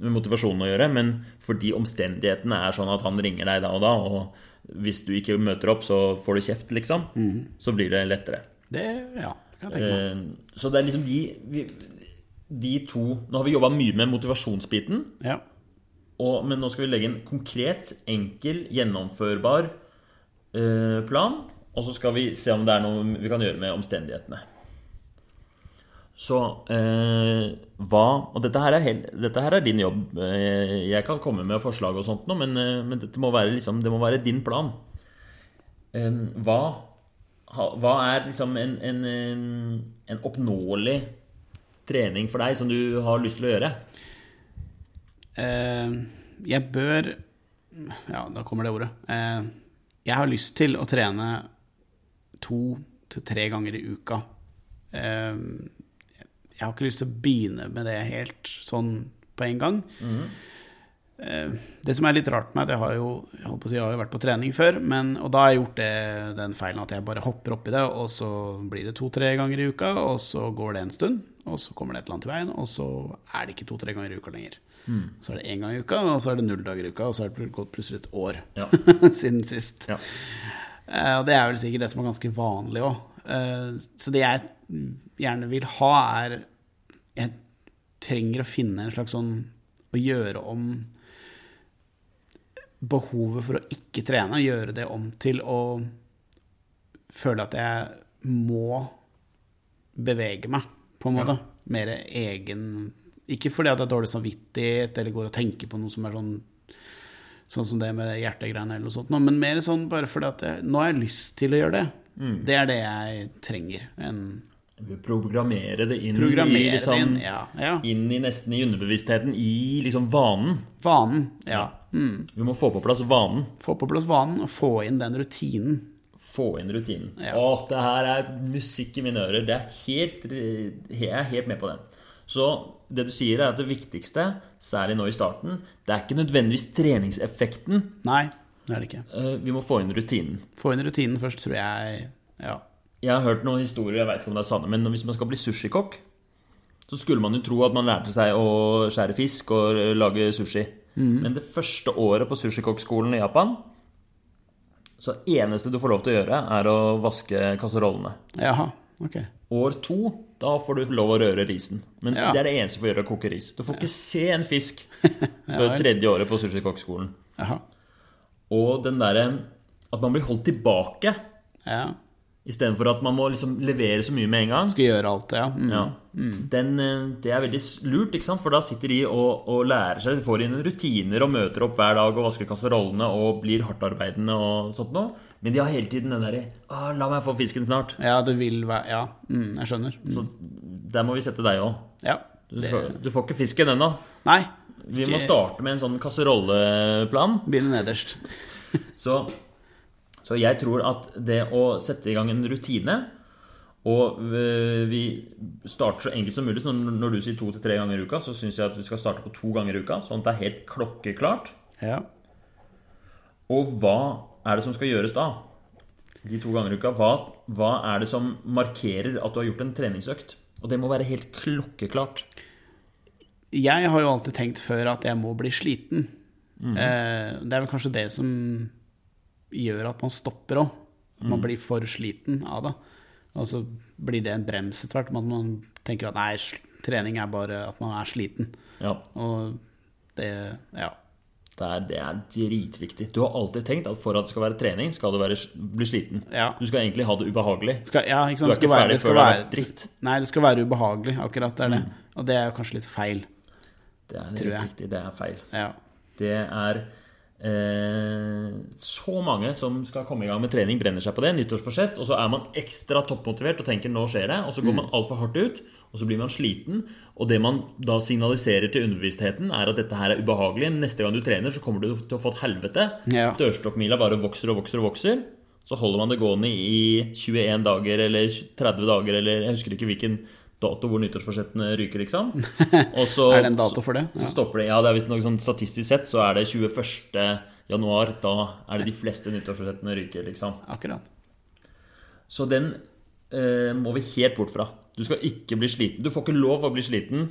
med, motivasjonen å gjøre. Men fordi omstendighetene er sånn at han ringer deg da og da, og hvis du ikke møter opp, så får du kjeft, liksom, mm. så blir det lettere. Det, ja, kan jeg tenke meg. Eh, så det er liksom de, vi, de to Nå har vi jobba mye med motivasjonsbiten. Ja. Og, men nå skal vi legge en konkret, enkel, gjennomførbar eh, plan. Og så skal vi se om det er noe vi kan gjøre med omstendighetene. Så eh, hva Og dette her, er, dette her, er, din jobb. Eh, jeg kan komme med forslag og sånt, men, eh, men dette må være, liksom, det må være din plan. Eh, hva, hva, er liksom en, en, en, oppnåelig trening for deg som du har lyst til å gjøre? Eh, jeg bør Ja, da kommer det ordet. Eh, jeg har lyst til å trene to til tre ganger i uka. Eh, jeg har ikke lyst til å begynne med det helt sånn på en gang. Mm. Det som er litt rart med at jeg har jo, jeg, si, jeg har jo vært på trening før, men, og da har jeg gjort det, den feilen at jeg bare hopper oppi det, og så blir det to-tre ganger i uka, og så går det en stund, og så kommer det et eller annet i veien, og så er det ikke to-tre ganger i uka lenger. Mm. Så er det én gang i uka, og så er det null dager i uka, og så er det gått plutselig et år ja. <laughs> siden sist. Ja. Eh, og det er vel sikkert det som er ganske vanlig òg. Eh, så det jeg gjerne vil ha, er Jeg trenger å finne en slags sånn Å gjøre om behovet for å ikke trene, gjøre det om til å føle at jeg må bevege meg, på en måte. Ja. Mer egen Ikke fordi at det er dårlig samvittighet eller går og tenker på noe som er sånn Sånn som det med hjertegreiene eller noe sånt, men mer sånn bare fordi at jeg, nå har jeg lyst til å gjøre det. Mm. Det er det jeg trenger. En Programmere det inn i liksom, det inn. Ja. ja. inn i nesten i underbevisstheten, i liksom vanen. Vanen. Ja. Mm. Vi må få på plass vanen. Få på plass vanen og få inn den rutinen. Få inn rutinen. Ja. Åh, det her er musikk i mine ører. Det er helt, jeg er helt med på det. Så det du sier, er at det viktigste, særlig nå i starten, det er ikke nødvendigvis treningseffekten. Nei, det er det ikke. Eh, Vi må få inn rutinen. Få inn rutinen først, tror jeg. Ja. Jeg har hørt noen historier, jeg vet ikke om det er sanne, men hvis man skal bli sushikokk, så skulle man jo tro at man lærte seg å skjære fisk og lage sushi. Men det første året på sushikokkskolen i Japan, så det eneste du får lov til å gjøre, er å vaske kasserollene. Jaha. Ok. År to, da får du lov å røre risen. Men Ja. det er det eneste du får gjøre, å koke ris. Du får ikke se en fisk <laughs> før tredje året på sushikokkskolen. Og den derre at man blir holdt tilbake Ja. Istedenfor at man må liksom levere så mye med en gang. Skal gjøre alt, ja. Mm. Ja. Den, eh, det er veldig lurt, ikke sant? for da sitter de og, og lærer seg. De får inn rutiner og møter opp hver dag og vasker kasserollene og blir hardtarbeidende og sånt noe. Men de har hele tiden den derre ah, 'La meg få fisken snart'. Ja, det vil være Ja, mm, jeg skjønner. Mm. Så der må vi sette deg òg. Ja. Du, Det, du, du får ikke fisken ennå. nei. Vi må starte med en sånn kasserolleplan. Begynne nederst. Så, så jeg tror at det å sette i gang en rutine Og vi starter så enkelt som mulig. Når du sier to til tre ganger i uka, så syns jeg at vi skal starte på to ganger i uka. Sånn at det er helt klokkeklart. Ja. Og hva er det som skal gjøres da? De to ganger i uka. Hva, hva er det som markerer at du har gjort en treningsøkt? Og det må være helt klokkeklart. Jeg har jo alltid tenkt før at jeg må bli sliten. Mm -hmm. det er vel kanskje det som gjør at man stopper òg. At man blir for sliten av det. Og så blir det en brems etter hvert. Man tenker at nei, trening er bare at man er sliten. Ja, Og det Ja. det er, det er dritviktig. Du har alltid tenkt at for at det skal være trening, skal du være, bli sliten. ja. Du skal egentlig ha det ubehagelig. Skal, ja, ikke Du er ikke ferdig skal før det er trist. Nei, det skal være ubehagelig. Akkurat det er det. Mm. Og det er kanskje litt feil. Det er litt riktig. Det er feil. Ja. Det er eh, så mange som skal komme i gang med trening, brenner seg på det. Nyttårsforsett. Og så er man ekstra toppmotivert og tenker 'nå skjer det'. Og så går man altfor hardt ut, og så blir man sliten. Og det man da signaliserer til underbevisstheten, er at dette her er ubehagelig. Neste gang du trener, så kommer du til å få et helvete. Ja. Dørstokkmila bare vokser og vokser og vokser. Så holder man det gående i 21 dager eller 30 dager, eller jeg husker ikke hvilken dato hvor nyttårsforsettene ryker, liksom. <laughs> Og så, Er det en dato for det? så stopper det. Ja, det er noe sånn statistisk sett så er det 21. januar. Da er det de fleste nyttårsforsettene ryker, liksom. Akkurat. Så den eh, må vi helt bort fra. Du skal ikke bli sliten. Du får ikke lov å bli sliten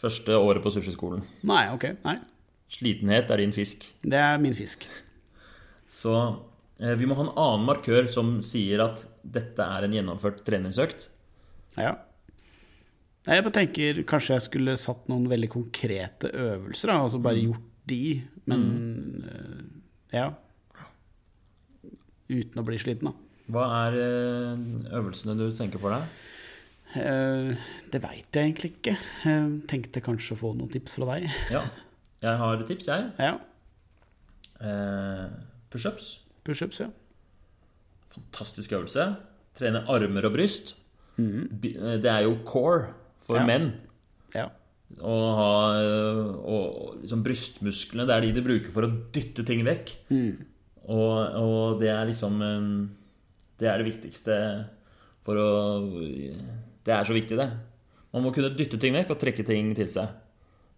første året på sushiskolen. Nei, ok. Nei. Slitenhet er din fisk. Det er min fisk. Så eh, vi må ha en annen markør som sier at dette er en gjennomført treningsøkt. Ja. Nei, Jeg bare tenker kanskje jeg skulle satt noen veldig konkrete øvelser, da, altså bare gjort de, men mm. ja. Uten å bli sliten, da. Hva er eh, øvelsene du tenker for deg? Eh, det veit jeg egentlig ikke. Jeg tenkte kanskje å få noen tips fra deg. Ja, jeg har tips, jeg. Ja. Eh, Pushups. Pushups, ja. Fantastisk øvelse. Trene armer og bryst. Eh, Det er jo core for Ja. menn. ja. Å ha eh, og, liksom brystmusklene, det er de de bruker for å dytte ting vekk. Og, og det er liksom eh, Det er det viktigste for å Det er så viktig, det. Man må kunne dytte ting vekk og trekke ting til seg.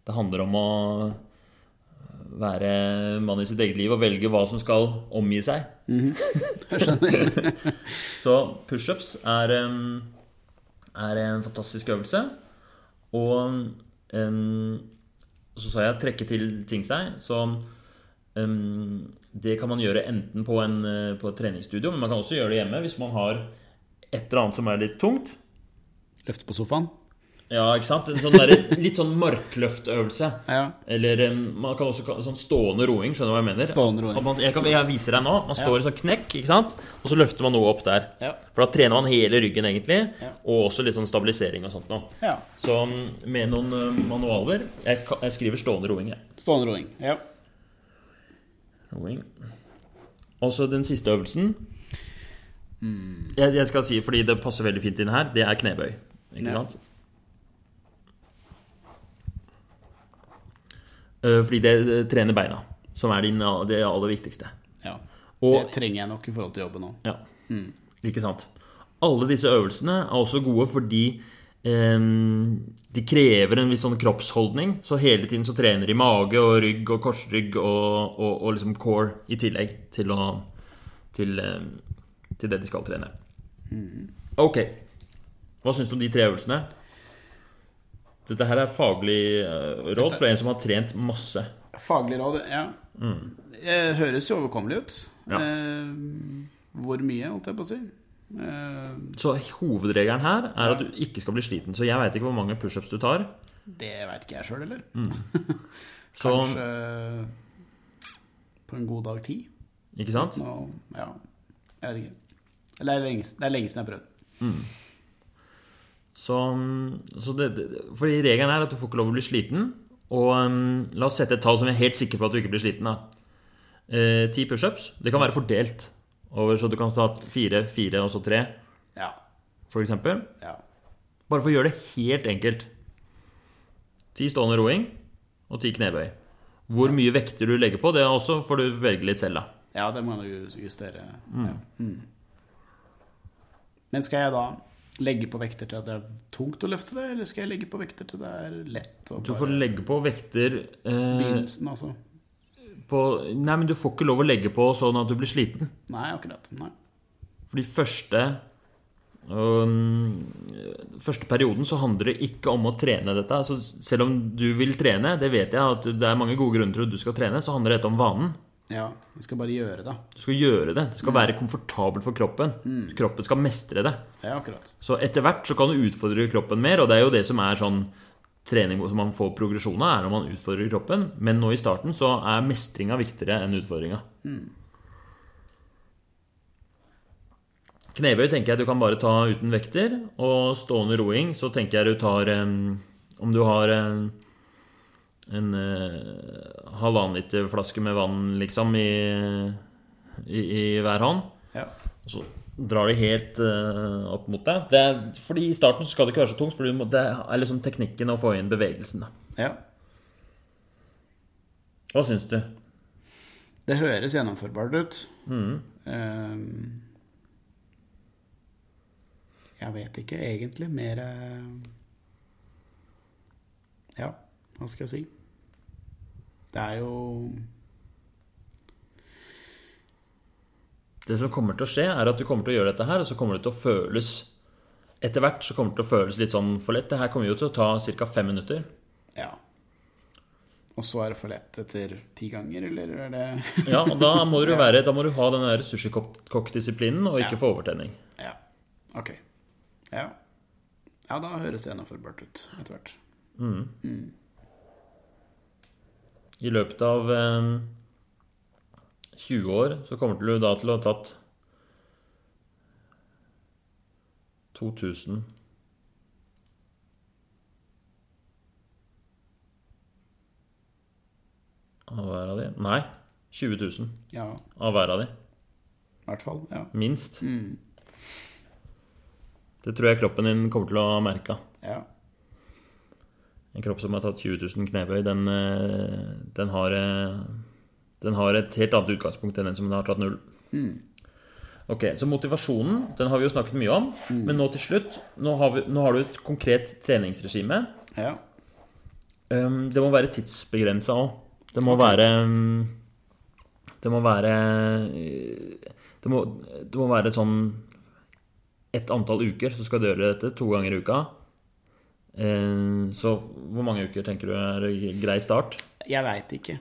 Det handler om å være mann i sitt eget liv og velge hva som skal omgi seg. <laughs> Så pushups er, em, er en fantastisk øvelse. Og um, så sa jeg trekke til ting seg. Så um, det kan man gjøre enten på, en, på et treningsstudio, men man kan også gjøre det hjemme hvis man har et eller annet som er litt tungt. Løfte på sofaen. Ja, ikke sant? En sånn der, litt sånn markløftøvelse. Ja. Eller man kan også sånn stående roing. Skjønner du hva jeg mener? Stående roing. Man, jeg, kan, jeg viser deg nå. Man står i sånn knekk, ikke sant? og så løfter man noe opp der. Ja. For da trener man hele ryggen, egentlig. Ja. Og også litt sånn stabilisering og sånt noe. ja. Så mm, med noen manualer Jeg, jeg skriver stående roing, jeg. Stående roing. Ja. Roing. Og så den siste øvelsen. jeg, jeg skal si, fordi det passer veldig fint inn her, det er knebøy. Ikke Ja. sant? Fordi det det trener beina, som er din, det aller viktigste. Ja. Og det trenger jeg nok i forhold til jobben òg. Ja, ikke sant. Alle disse øvelsene er også gode fordi ehm, de krever en viss sånn kroppsholdning. Så hele tiden så trener de mage og rygg og korsrygg og, og, og liksom core i tillegg til, å, til, ehm, til det de skal trene. Ok. Hva syns du om de tre øvelsene? Dette her er faglig eh, råd fra en som har trent masse. Faglig råd, ja. Det høres jo overkommelig ut. Ja. Eh, hvor mye, holdt jeg på å si. Eh, Så hovedregelen her er at du ikke skal bli sliten. Så jeg veit ikke hvor mange pushups du tar. det veit ikke jeg sjøl heller. <laughs> Så, Kanskje på en god dag ti. ikke sant? Nå, ja, jeg vet ikke. Det er lenge, siden jeg har prøvd. Så, så det, fordi regelen er at du får ikke lov å bli sliten. Og um, la oss sette et tall som vi er helt sikre på at du ikke blir sliten av. Eh, Ti pushups. Det kan være fordelt over, så du kan ta fire, fire og så tre, Ja. for eksempel. ja. Bare for å gjøre det helt enkelt. Ti stående roing og ti knebøy. Hvor mye vekter du legger på, det er også får du velge litt selv, da. Ja, det må du justere. justere. Ja. Mm. Men skal jeg da legge på vekter til at det er tungt å løfte det, eller skal jeg legge på vekter til det er lett? Du får legge på vekter eh, Begynnelsen, altså. på Nei, men du får ikke lov å legge på sånn at du blir sliten. Nei, akkurat. Nei. Fordi første um, Første perioden så handler det ikke om å trene dette. Så selv om du vil trene, det vet jeg at det er mange gode grunner til at du skal trene, så handler dette om vanen. Ja, vi skal bare gjøre det. Du skal gjøre det. Det skal være komfortabelt for kroppen. Kroppen skal mestre det. Ja, akkurat. Så etter hvert så kan du utfordre kroppen mer, og det er jo det som er sånn trening som man får progresjon av, er når man utfordrer kroppen. Men nå i starten så er mestringa viktigere enn utfordringa. Knebøy tenker jeg du kan bare ta uten vekter, og stående roing så tenker jeg du tar um, Om du har en, en uh, halvannen liter flaske med vann, liksom, i, i, i hver hånd, Ja. og så drar de helt uh, opp mot deg. Det er, fordi I starten skal det ikke være så tungt, for må- det er liksom teknikken å få inn bevegelsen. Da. ja. Hva syns du? Det høres gjennomførbart ut. Ehm, jeg vet ikke egentlig mer Ja, hva skal jeg si? Det er jo Det som kommer til å skje, er at du kommer til å gjøre dette her, og så kommer det til å føles Etter hvert så kommer det til å føles litt sånn for lett. Det her kommer jo til å ta ca. fem minutter. Ja. Og så er det for lett etter ti ganger, eller er det <laughs> Ja, og da må du, være, da må du ha den der sushikokkdisiplinen og ikke Ja. få overtenning. Ja. Ok. Ja. Ja, da høres det gjennomførbart ut etter hvert. I løpet av eh, 20 år så kommer du da til å ha tatt 2000 av hver av de? Nei, 20 000 Ja, av hver av de. i hvert fall. Ja. Minst. Det tror jeg kroppen din kommer til å merke. ja. En kropp som har tatt 20 000 knebøy, den, eh, den, har, eh, den har et helt annet utgangspunkt enn den som har tatt null. Ok, Så motivasjonen den har vi jo snakket mye om. Men nå til slutt Nå har, vi, nå har du et konkret treningsregime. ja. Um, det må være tidsbegrensa òg. Det må være um, Det må være det må, det må være sånn et antall uker, så skal du gjøre dette to ganger i uka. Um, så hvor mange uker tenker du er grei start? Jeg veit ikke.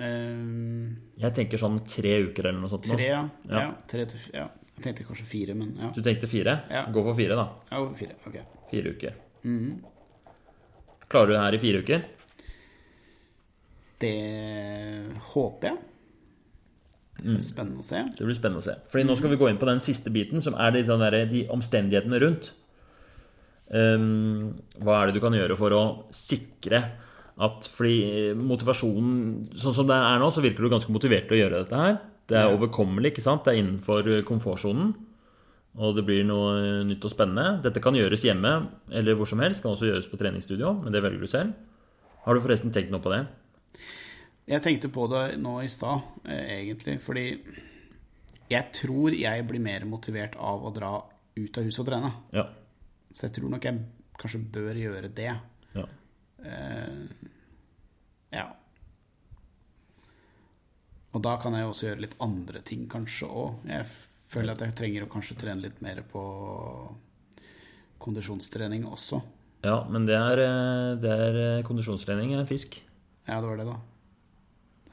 Um, Jeg tenker sånn tre uker eller noe sånt. tre, ja. Ja. ja. Tre til, ja. Jeg tenkte kanskje fire, men ja. Du tenkte fire? Ja. Gå for fire, da. ja fire. Ok. Fire uker. Klarer du det her i fire uker? Det håper jeg. Det blir spennende å se. Det blir spennende å se. Fordi nå skal vi gå inn på den siste biten, som er de, sånn de omstendighetene rundt. Ehm, hva er det du kan gjøre for å sikre at Fordi motivasjonen Sånn som det er nå, så virker du ganske motivert til å gjøre dette her. Det er overkommelig, ikke sant? Det er innenfor komfortsonen. og det blir noe nytt og spennende. Dette kan gjøres hjemme eller hvor som helst. Kan også gjøres på treningsstudio, men det velger du selv. Har du forresten tenkt noe på det? Jeg tenkte på det nå i stad, eh, egentlig, fordi jeg tror jeg blir mer motivert av å dra ut av huset og trene. Ja. Så jeg tror nok jeg kanskje bør gjøre det. ja. Uh, ja. Og da kan jeg også gjøre litt andre ting, kanskje òg. Jeg føler at jeg trenger å kanskje trene litt mer på kondisjonstrening også. ja men det er, eh, det er eh, kondisjonstrening er fisk. Ja, det var det, da.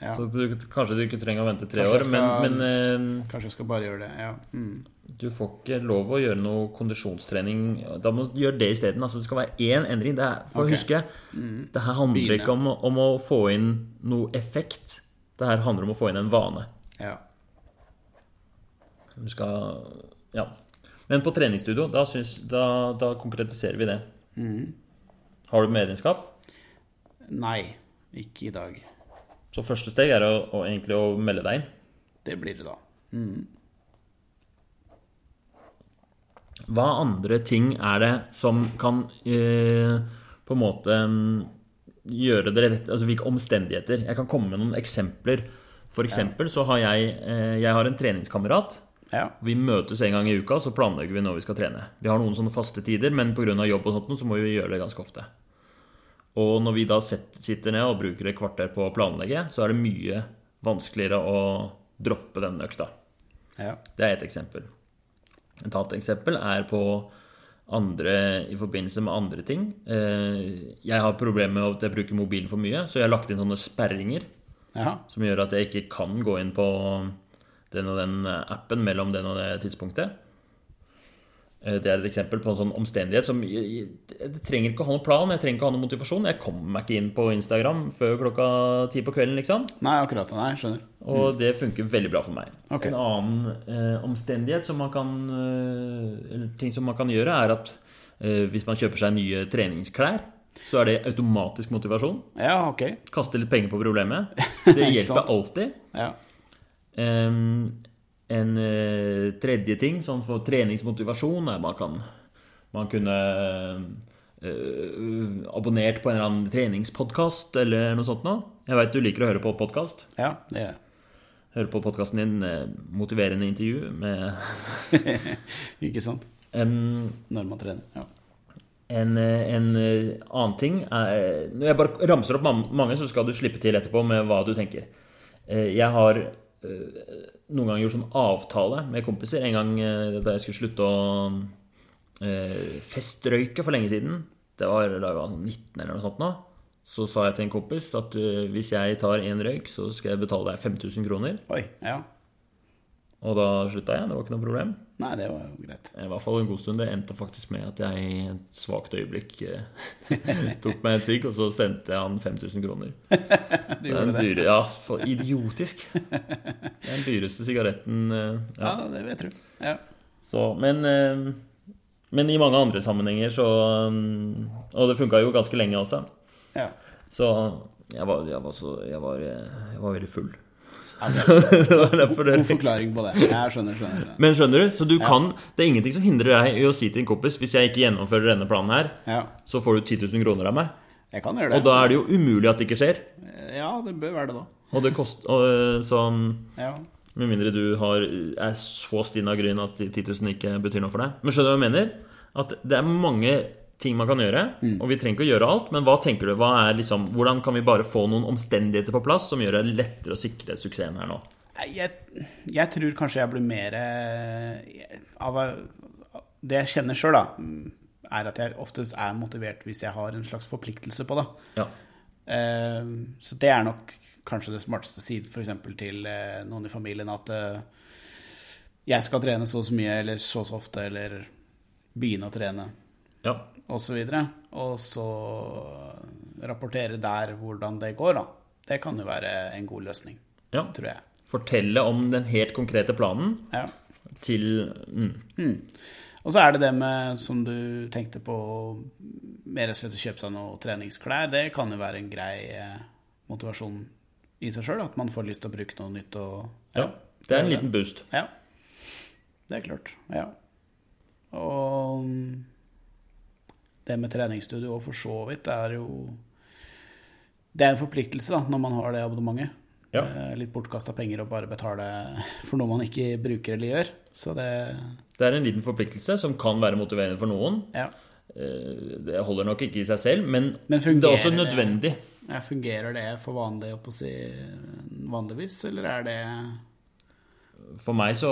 Ja, Så du, kanskje du ikke trenger å vente tre Kanskje år, jeg men, men eh, kanskje jeg skal bare gjøre det. Ja. Mm. du får ikke lov å gjøre noe kondisjonstrening. Da må du gjøre det isteden. Altså, det skal være én endring. Det er, for okay. å huske, det her handler Begynne. ikke om, om å få inn noe effekt. Det her handler om å få inn en vane. ja. Du skal Ja. Men på treningsstudio, da, syns, da, da konkretiserer vi det. Mm. Har du medlemskap? Nei, ikke i dag. Så første steg er å, å egentlig å melde deg inn. Det blir det da. Hva andre ting er det som kan eh, på en måte mm, gjøre det rett Altså hvilke omstendigheter? Jeg kan komme med noen eksempler. For eksempel så har jeg eh, Jeg har en treningskamerat. Ja. Vi møtes en gang i uka, så planlegger vi når vi skal trene. Vi har noen sånne faste tider, men pga. jobb og sånt, så må vi gjøre det ganske ofte. Og når vi da sitter ned og bruker et kvarter på å planlegge, så er det mye vanskeligere å droppe den økta. ja. Det er ett eksempel. Et annet eksempel er på andre i forbindelse med andre ting. Eh, Jeg har problemer med at jeg bruker mobilen for mye, så jeg har lagt inn sånne sperringer ja. som gjør at jeg ikke kan gå inn på den og den appen mellom den og det tidspunktet. Eh, Det er et eksempel på en sånn omstendighet som Jeg jeg trenger ikke å ha noen plan, jeg trenger ikke å ha noen motivasjon. Jeg kommer meg ikke inn på Instagram før klokka ti på kvelden, liksom. Nei, akkurat. Nei, skjønner. Og det funker veldig bra for meg. Okay. En annen eh, omstendighet som man kan eh, Eller ting som man kan gjøre, er at eh, hvis man kjøper seg nye treningsklær, så er det automatisk motivasjon. Ja, ok. Kaste litt penger på problemet. <laughs> Det hjelper alltid. Ja. Em, en eh, tredje ting sånn for treningsmotivasjon er man kan Man kunne eh, abonnert på en eller annen treningspodkast eller noe sånt noe. Jeg veit du liker å høre på podkast. ja, det gjør jeg. Høre på podkasten din eh, motiverende intervju med <laughs> Ikke sant? Um, Når man trener. Ja. en, eh, en annen ting er Når jeg bare ramser opp mange, så skal du slippe til etterpå med hva du tenker. Jeg har noen ganger gjort sånn avtale med kompiser. En gang eh, da jeg skulle slutte å eh, festrøyke for lenge siden, det var da jeg var sånn 19 eller noe sånt nå, så sa jeg til en kompis at eh, hvis jeg tar én røyk, så skal jeg betale deg 5000 kroner. Oi. Ja. Og da slutta jeg. Det var ikke noe problem. Nei, det var jo greit. I hvert fall en god stund. Det endte faktisk med at jeg i et svakt øyeblikk eh, <laughs> tok meg en sigg, og så sendte jeg han 5000 kroner. <laughs> Du gjorde det. dyre, ja, for idiotisk. Det er den dyreste sigaretten eh, Ja, ja. det vet du. Ja. Så, men, eh, men i mange andre sammenhenger så mm, Og det funka jo ganske lenge også. ja. Så jeg var, jeg var, så, jeg var, eh, jeg var veldig full. Altså, <laughs> god forklaring på det. Jeg skjønner, skjønner. skjønner. Men skjønner du? Så du kan Det er ingenting som hindrer deg i å si til en kompis hvis jeg ikke gjennomfører denne planen her, Ja, så får du 10 000 kroner av meg. jeg kan gjøre det. Og da er det jo umulig at det ikke skjer. Ja, det bør være det, da. Og det koster øh, sånn Ja. Med mindre du har, er så stinn av gryn at 10 000 ikke betyr noe for deg. Men skjønner du hva jeg mener? At det er mange ting man kan gjøre, og vi trenger ikke å gjøre alt. Men hva tenker du? Hva er liksom, hvordan kan vi bare få noen omstendigheter på plass som gjør det lettere å sikre suksessen her nå? Jeg, jeg tror kanskje jeg blir mer eh, av Det jeg kjenner sjøl, da, er at jeg oftest er motivert hvis jeg har en slags forpliktelse på det. Ja. Eh, Så det er nok kanskje det smarteste å si f.eks. til eh, noen i familien at jeg skal trene så og så mye eller så og så ofte, eller begynne å trene ja. osv. Og så rapportere der hvordan det går, da. Det kan jo være en god løsning, ja. tror jeg. Fortelle om den helt konkrete planen Ja. til mm, Og så er det det med, som du tenkte på, mer rett og kjøpe seg noe treningsklær. Det kan jo være en grei eh, motivasjon i seg sjøl, at man får lyst til å bruke noe nytt og Ja. Det er en liten boost. Ja. Det er klart. Ja. Og det med treningsstudio og for så vidt er jo Det er en forpliktelse da, når man har det abonnementet. Ja. Eh, Litt bortkasta penger å bare betale for noe man ikke bruker eller gjør. Så det Det er en liten forpliktelse som kan være motiverende for noen. Ja. Eh, Det holder nok ikke i seg selv, men, Men det er også nødvendig. det? fungerer det for vanlig, å si, vanligvis, eller er det For meg så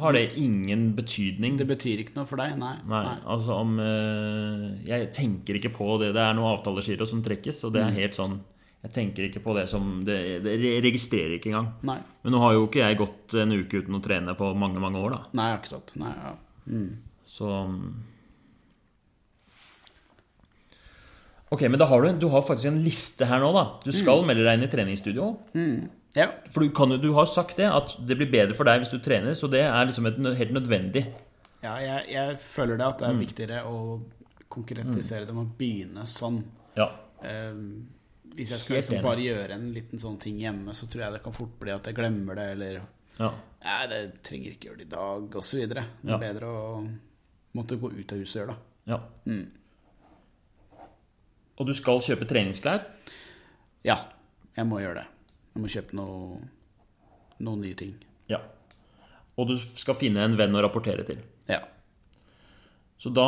har det ingen betydning. Det betyr ikke noe for deg? Nei. Nei, altså om eh, Jeg tenker ikke på det. Det er noe avtalegiro som trekkes, og det Mm. er helt sånn Jeg tenker ikke på det som Det, det registrerer ikke engang. Nei. Men nå har jo ikke jeg gått en uke uten å trene på mange, mange år, da. Nei, akkurat. Nei, ja. Mm. Så mm. Ok, men da har du, du har faktisk en liste her nå, da. Du skal melde deg inn i treningsstudio. Ja. For du, kan, du har sagt det, at det blir bedre for deg hvis du trener, så det er liksom et, helt nødvendig. ja jeg, jeg føler det at det er viktigere å konkretisere det med å begynne sånn. Ja. Eh, hvis jeg skal liksom bare gjøre en liten sånn ting hjemme, så tror jeg det kan fort bli at jeg glemmer det, eller ja. Nei, det trenger ikke gjøre det i dag, osv. Det er Ja. bedre å måtte gå ut av huset og gjøre det. ja. Mm. Og du skal kjøpe treningsklær. Ja, jeg må gjøre det. Jeg må kjøpe noe, noen nye ting. Ja. Og du skal finne en venn å rapportere til. Ja. Så da,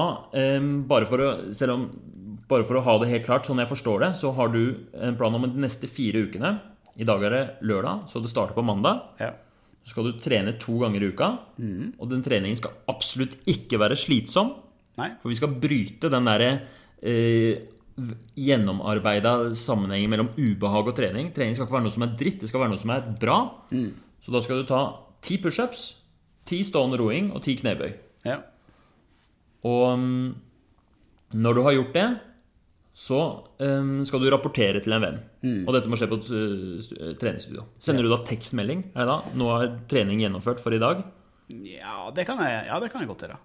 bare, for å, om, bare for å ha det helt klart, sånn jeg forstår det, så har du en plan om de neste fire ukene. I dag er det lørdag, så det starter på mandag. ja. Så skal du trene to ganger i uka. Og den treningen skal absolutt ikke være slitsom. Nei. For vi skal bryte den derre eh, gjennomarbeida sammenhengen mellom ubehag og trening. Trening skal ikke være noe som er dritt, det skal være noe som er bra. Så da skal du ta ti pushups, ti stående roing og ti knebøy. Ja. Og mm, når du har gjort det, så um, skal du rapportere til en venn. Og dette må skje på et uh, uh, treningsstudio. Sender du da tekstmelding? Er det da? Nå er trening gjennomført for i dag. Ja, det kan jeg, ja, det kan jeg godt gjøre.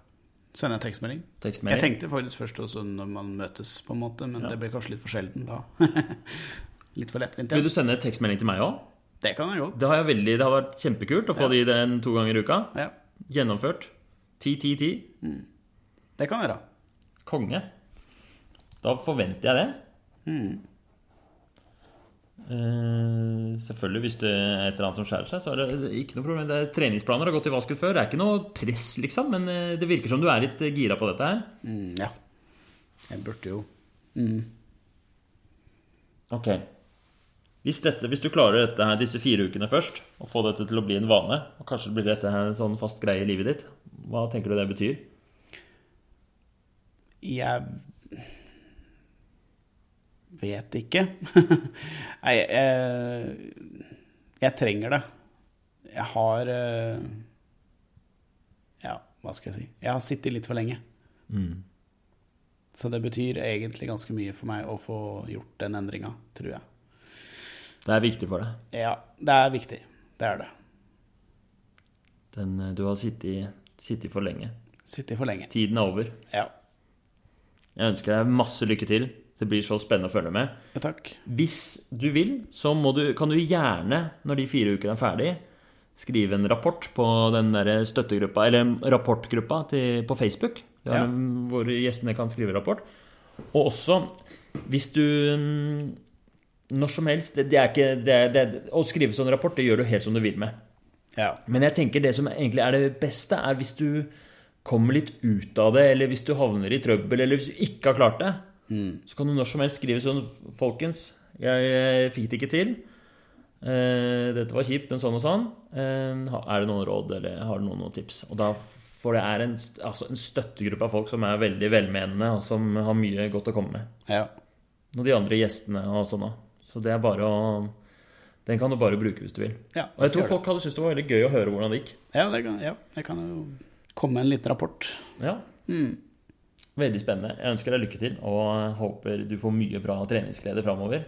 Sende jeg tekstmelding. tekstmelding? Jeg tenkte faktisk først også når man møtes, på en måte, men det blir kanskje litt for sjelden da. <laughs> litt for lettvint. Vil du sende tekstmelding til meg òg? Det kan jeg godt. Det har, jeg veldig, det har vært kjempekult å få de den to ganger i uka. Ja, Gjennomført. 10-10-10. det kan jeg da Konge. Da forventer jeg det. Eh, selvfølgelig, hvis det er et eller annet som skjærer seg, så er det ikke noe problem. Det er Treningsplaner har gått i vasken før. Det er ikke noe press, liksom, men eh, det virker som du er litt eh, gira på dette her. Mm, ja. Jeg burde jo Ok. Hvis, dette, hvis du klarer dette her, disse fire ukene først, og få dette til å bli en vane, og kanskje blir dette her en sånn fast greie i livet ditt, hva tenker du det betyr? Jeg vet ikke. <laughs> Nei, jeg, jeg trenger det. Jeg har eh, Ja, hva skal jeg si? Jeg har sittet litt for lenge. Så det betyr egentlig ganske mye for meg å få gjort den endringa, tror jeg. Det er viktig for deg. Ja, det er viktig. Det er det. Den, eh, du har sittet, sittet for lenge. Sittet for lenge. Tiden er over. Ja. Jeg ønsker deg masse lykke til. Det blir så spennende å følge med. ja takk. Hvis du vil, så må du, kan du gjerne, når de fire ukene er ferdig, skrive en rapport på den der støttegruppa, eller rapportgruppa til, på Facebook, ja. en, hvor gjestene kan skrive rapport. Og også, hvis du Når som helst det, det er ikke, det, det, Å skrive sånn rapport, det gjør du helt som du vil med. Ja. Men jeg tenker det som egentlig er det beste, er hvis du kommer litt ut av det, eller hvis du havner i trøbbel, eller hvis du ikke har klart det, så kan du når som helst skrive sånn Folkens, jeg, fikk det ikke til. Eh, dette var kjipt, men sånn og sånn. Eh, er det noen råd, eller har du noen, noen tips? Og da får det er en, altså en støttegruppe av folk som er veldig velmenende, og som har mye godt å komme med. Ja. Og de andre gjestene og sånn òg. Så det er bare å Den kan du bare bruke hvis du vil. ja Og jeg tror folk hadde syntes det var veldig gøy å høre hvordan det gikk. Ja, det kan, ja, jeg kan jo komme en liten rapport. Ja. Veldig spennende. Jeg ønsker deg lykke til, og håper du får mye bra treningsglede framover.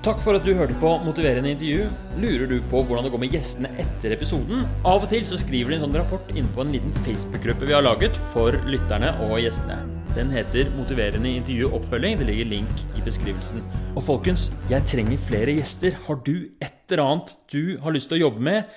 Takk for at du hørte på motiverende intervju. Lurer du på hvordan det går med gjestene etter episoden? Av og til så skriver de en sånn rapport inne på en liten Facebook-gruppe vi har laget for lytterne og gjestene. Den heter Motiverende intervju oppfølging. Det ligger link i beskrivelsen. Og folkens, jeg trenger flere gjester. Har du et eller annet du har lyst til å jobbe med?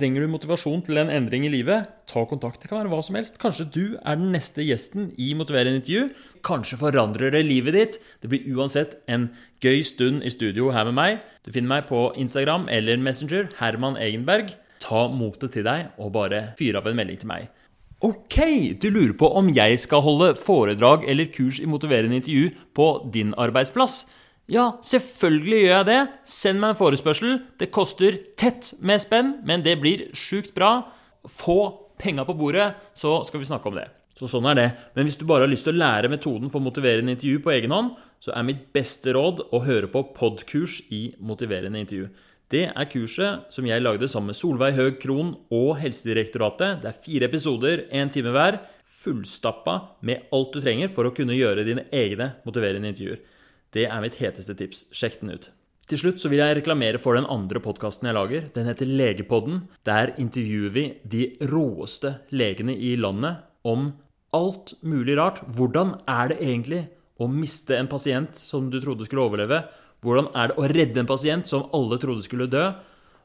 Trenger du motivasjon til en endring i livet? Ta kontakt. Det kan være hva som helst. Kanskje du er den neste gjesten i Motiverende intervju. Kanskje forandrer det livet ditt. Det blir uansett en gøy stund i studio her med meg. Du finner meg på Instagram eller Messenger. Herman Egenberg. Ta motet til deg og bare fyre av en melding til meg. Ok, du lurer på om jeg skal holde foredrag eller kurs i motiverende intervju på din arbeidsplass? Ja, selvfølgelig gjør jeg det. Send meg en forespørsel. Det koster tett med spenn, men det blir sjukt bra. Få penga på bordet, så skal vi snakke om det. Så sånn er det. Men hvis du bare har lyst til å lære metoden for motiverende intervju på egen hånd, så er mitt beste råd å høre på podkurs i motiverende intervju. Det er kurset som jeg lagde sammen med Solveig Høeg Krohn og Helsedirektoratet. Det er fire episoder, én time hver. Fullstappa med alt du trenger for å kunne gjøre dine egne motiverende intervjuer. Det er mitt heteste tips. Sjekk den ut. Til slutt så vil jeg reklamere for den andre podkasten jeg lager. Den heter Legepodden. Der intervjuer vi de råeste legene i landet om alt mulig rart. Hvordan er det egentlig å miste en pasient som du trodde skulle overleve? Hvordan er det å redde en pasient som alle trodde skulle dø?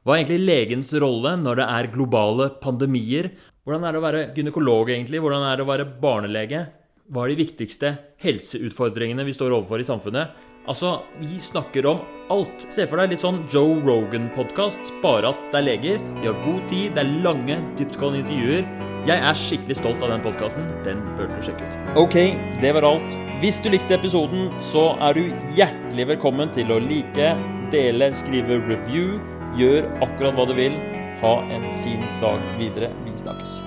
Hva er egentlig legens rolle når det er globale pandemier? Hvordan er det å være gynekolog, egentlig? Hvordan er det å være barnelege? Hva er de viktigste helseutfordringene vi står overfor i samfunnet? Altså, vi snakker om alt. Se for deg litt sånn Joe Rogan-podkast, bare at det er leger. Vi har god tid, det er lange, dyptgående intervjuer. Jeg er skikkelig stolt av den podkasten. Den bør du sjekke ut. Ok, det var alt. Hvis du likte episoden, så er du hjertelig velkommen til å like, dele, skrive review. Gjør akkurat hva du vil. Ha en fin dag videre. Vi snakkes.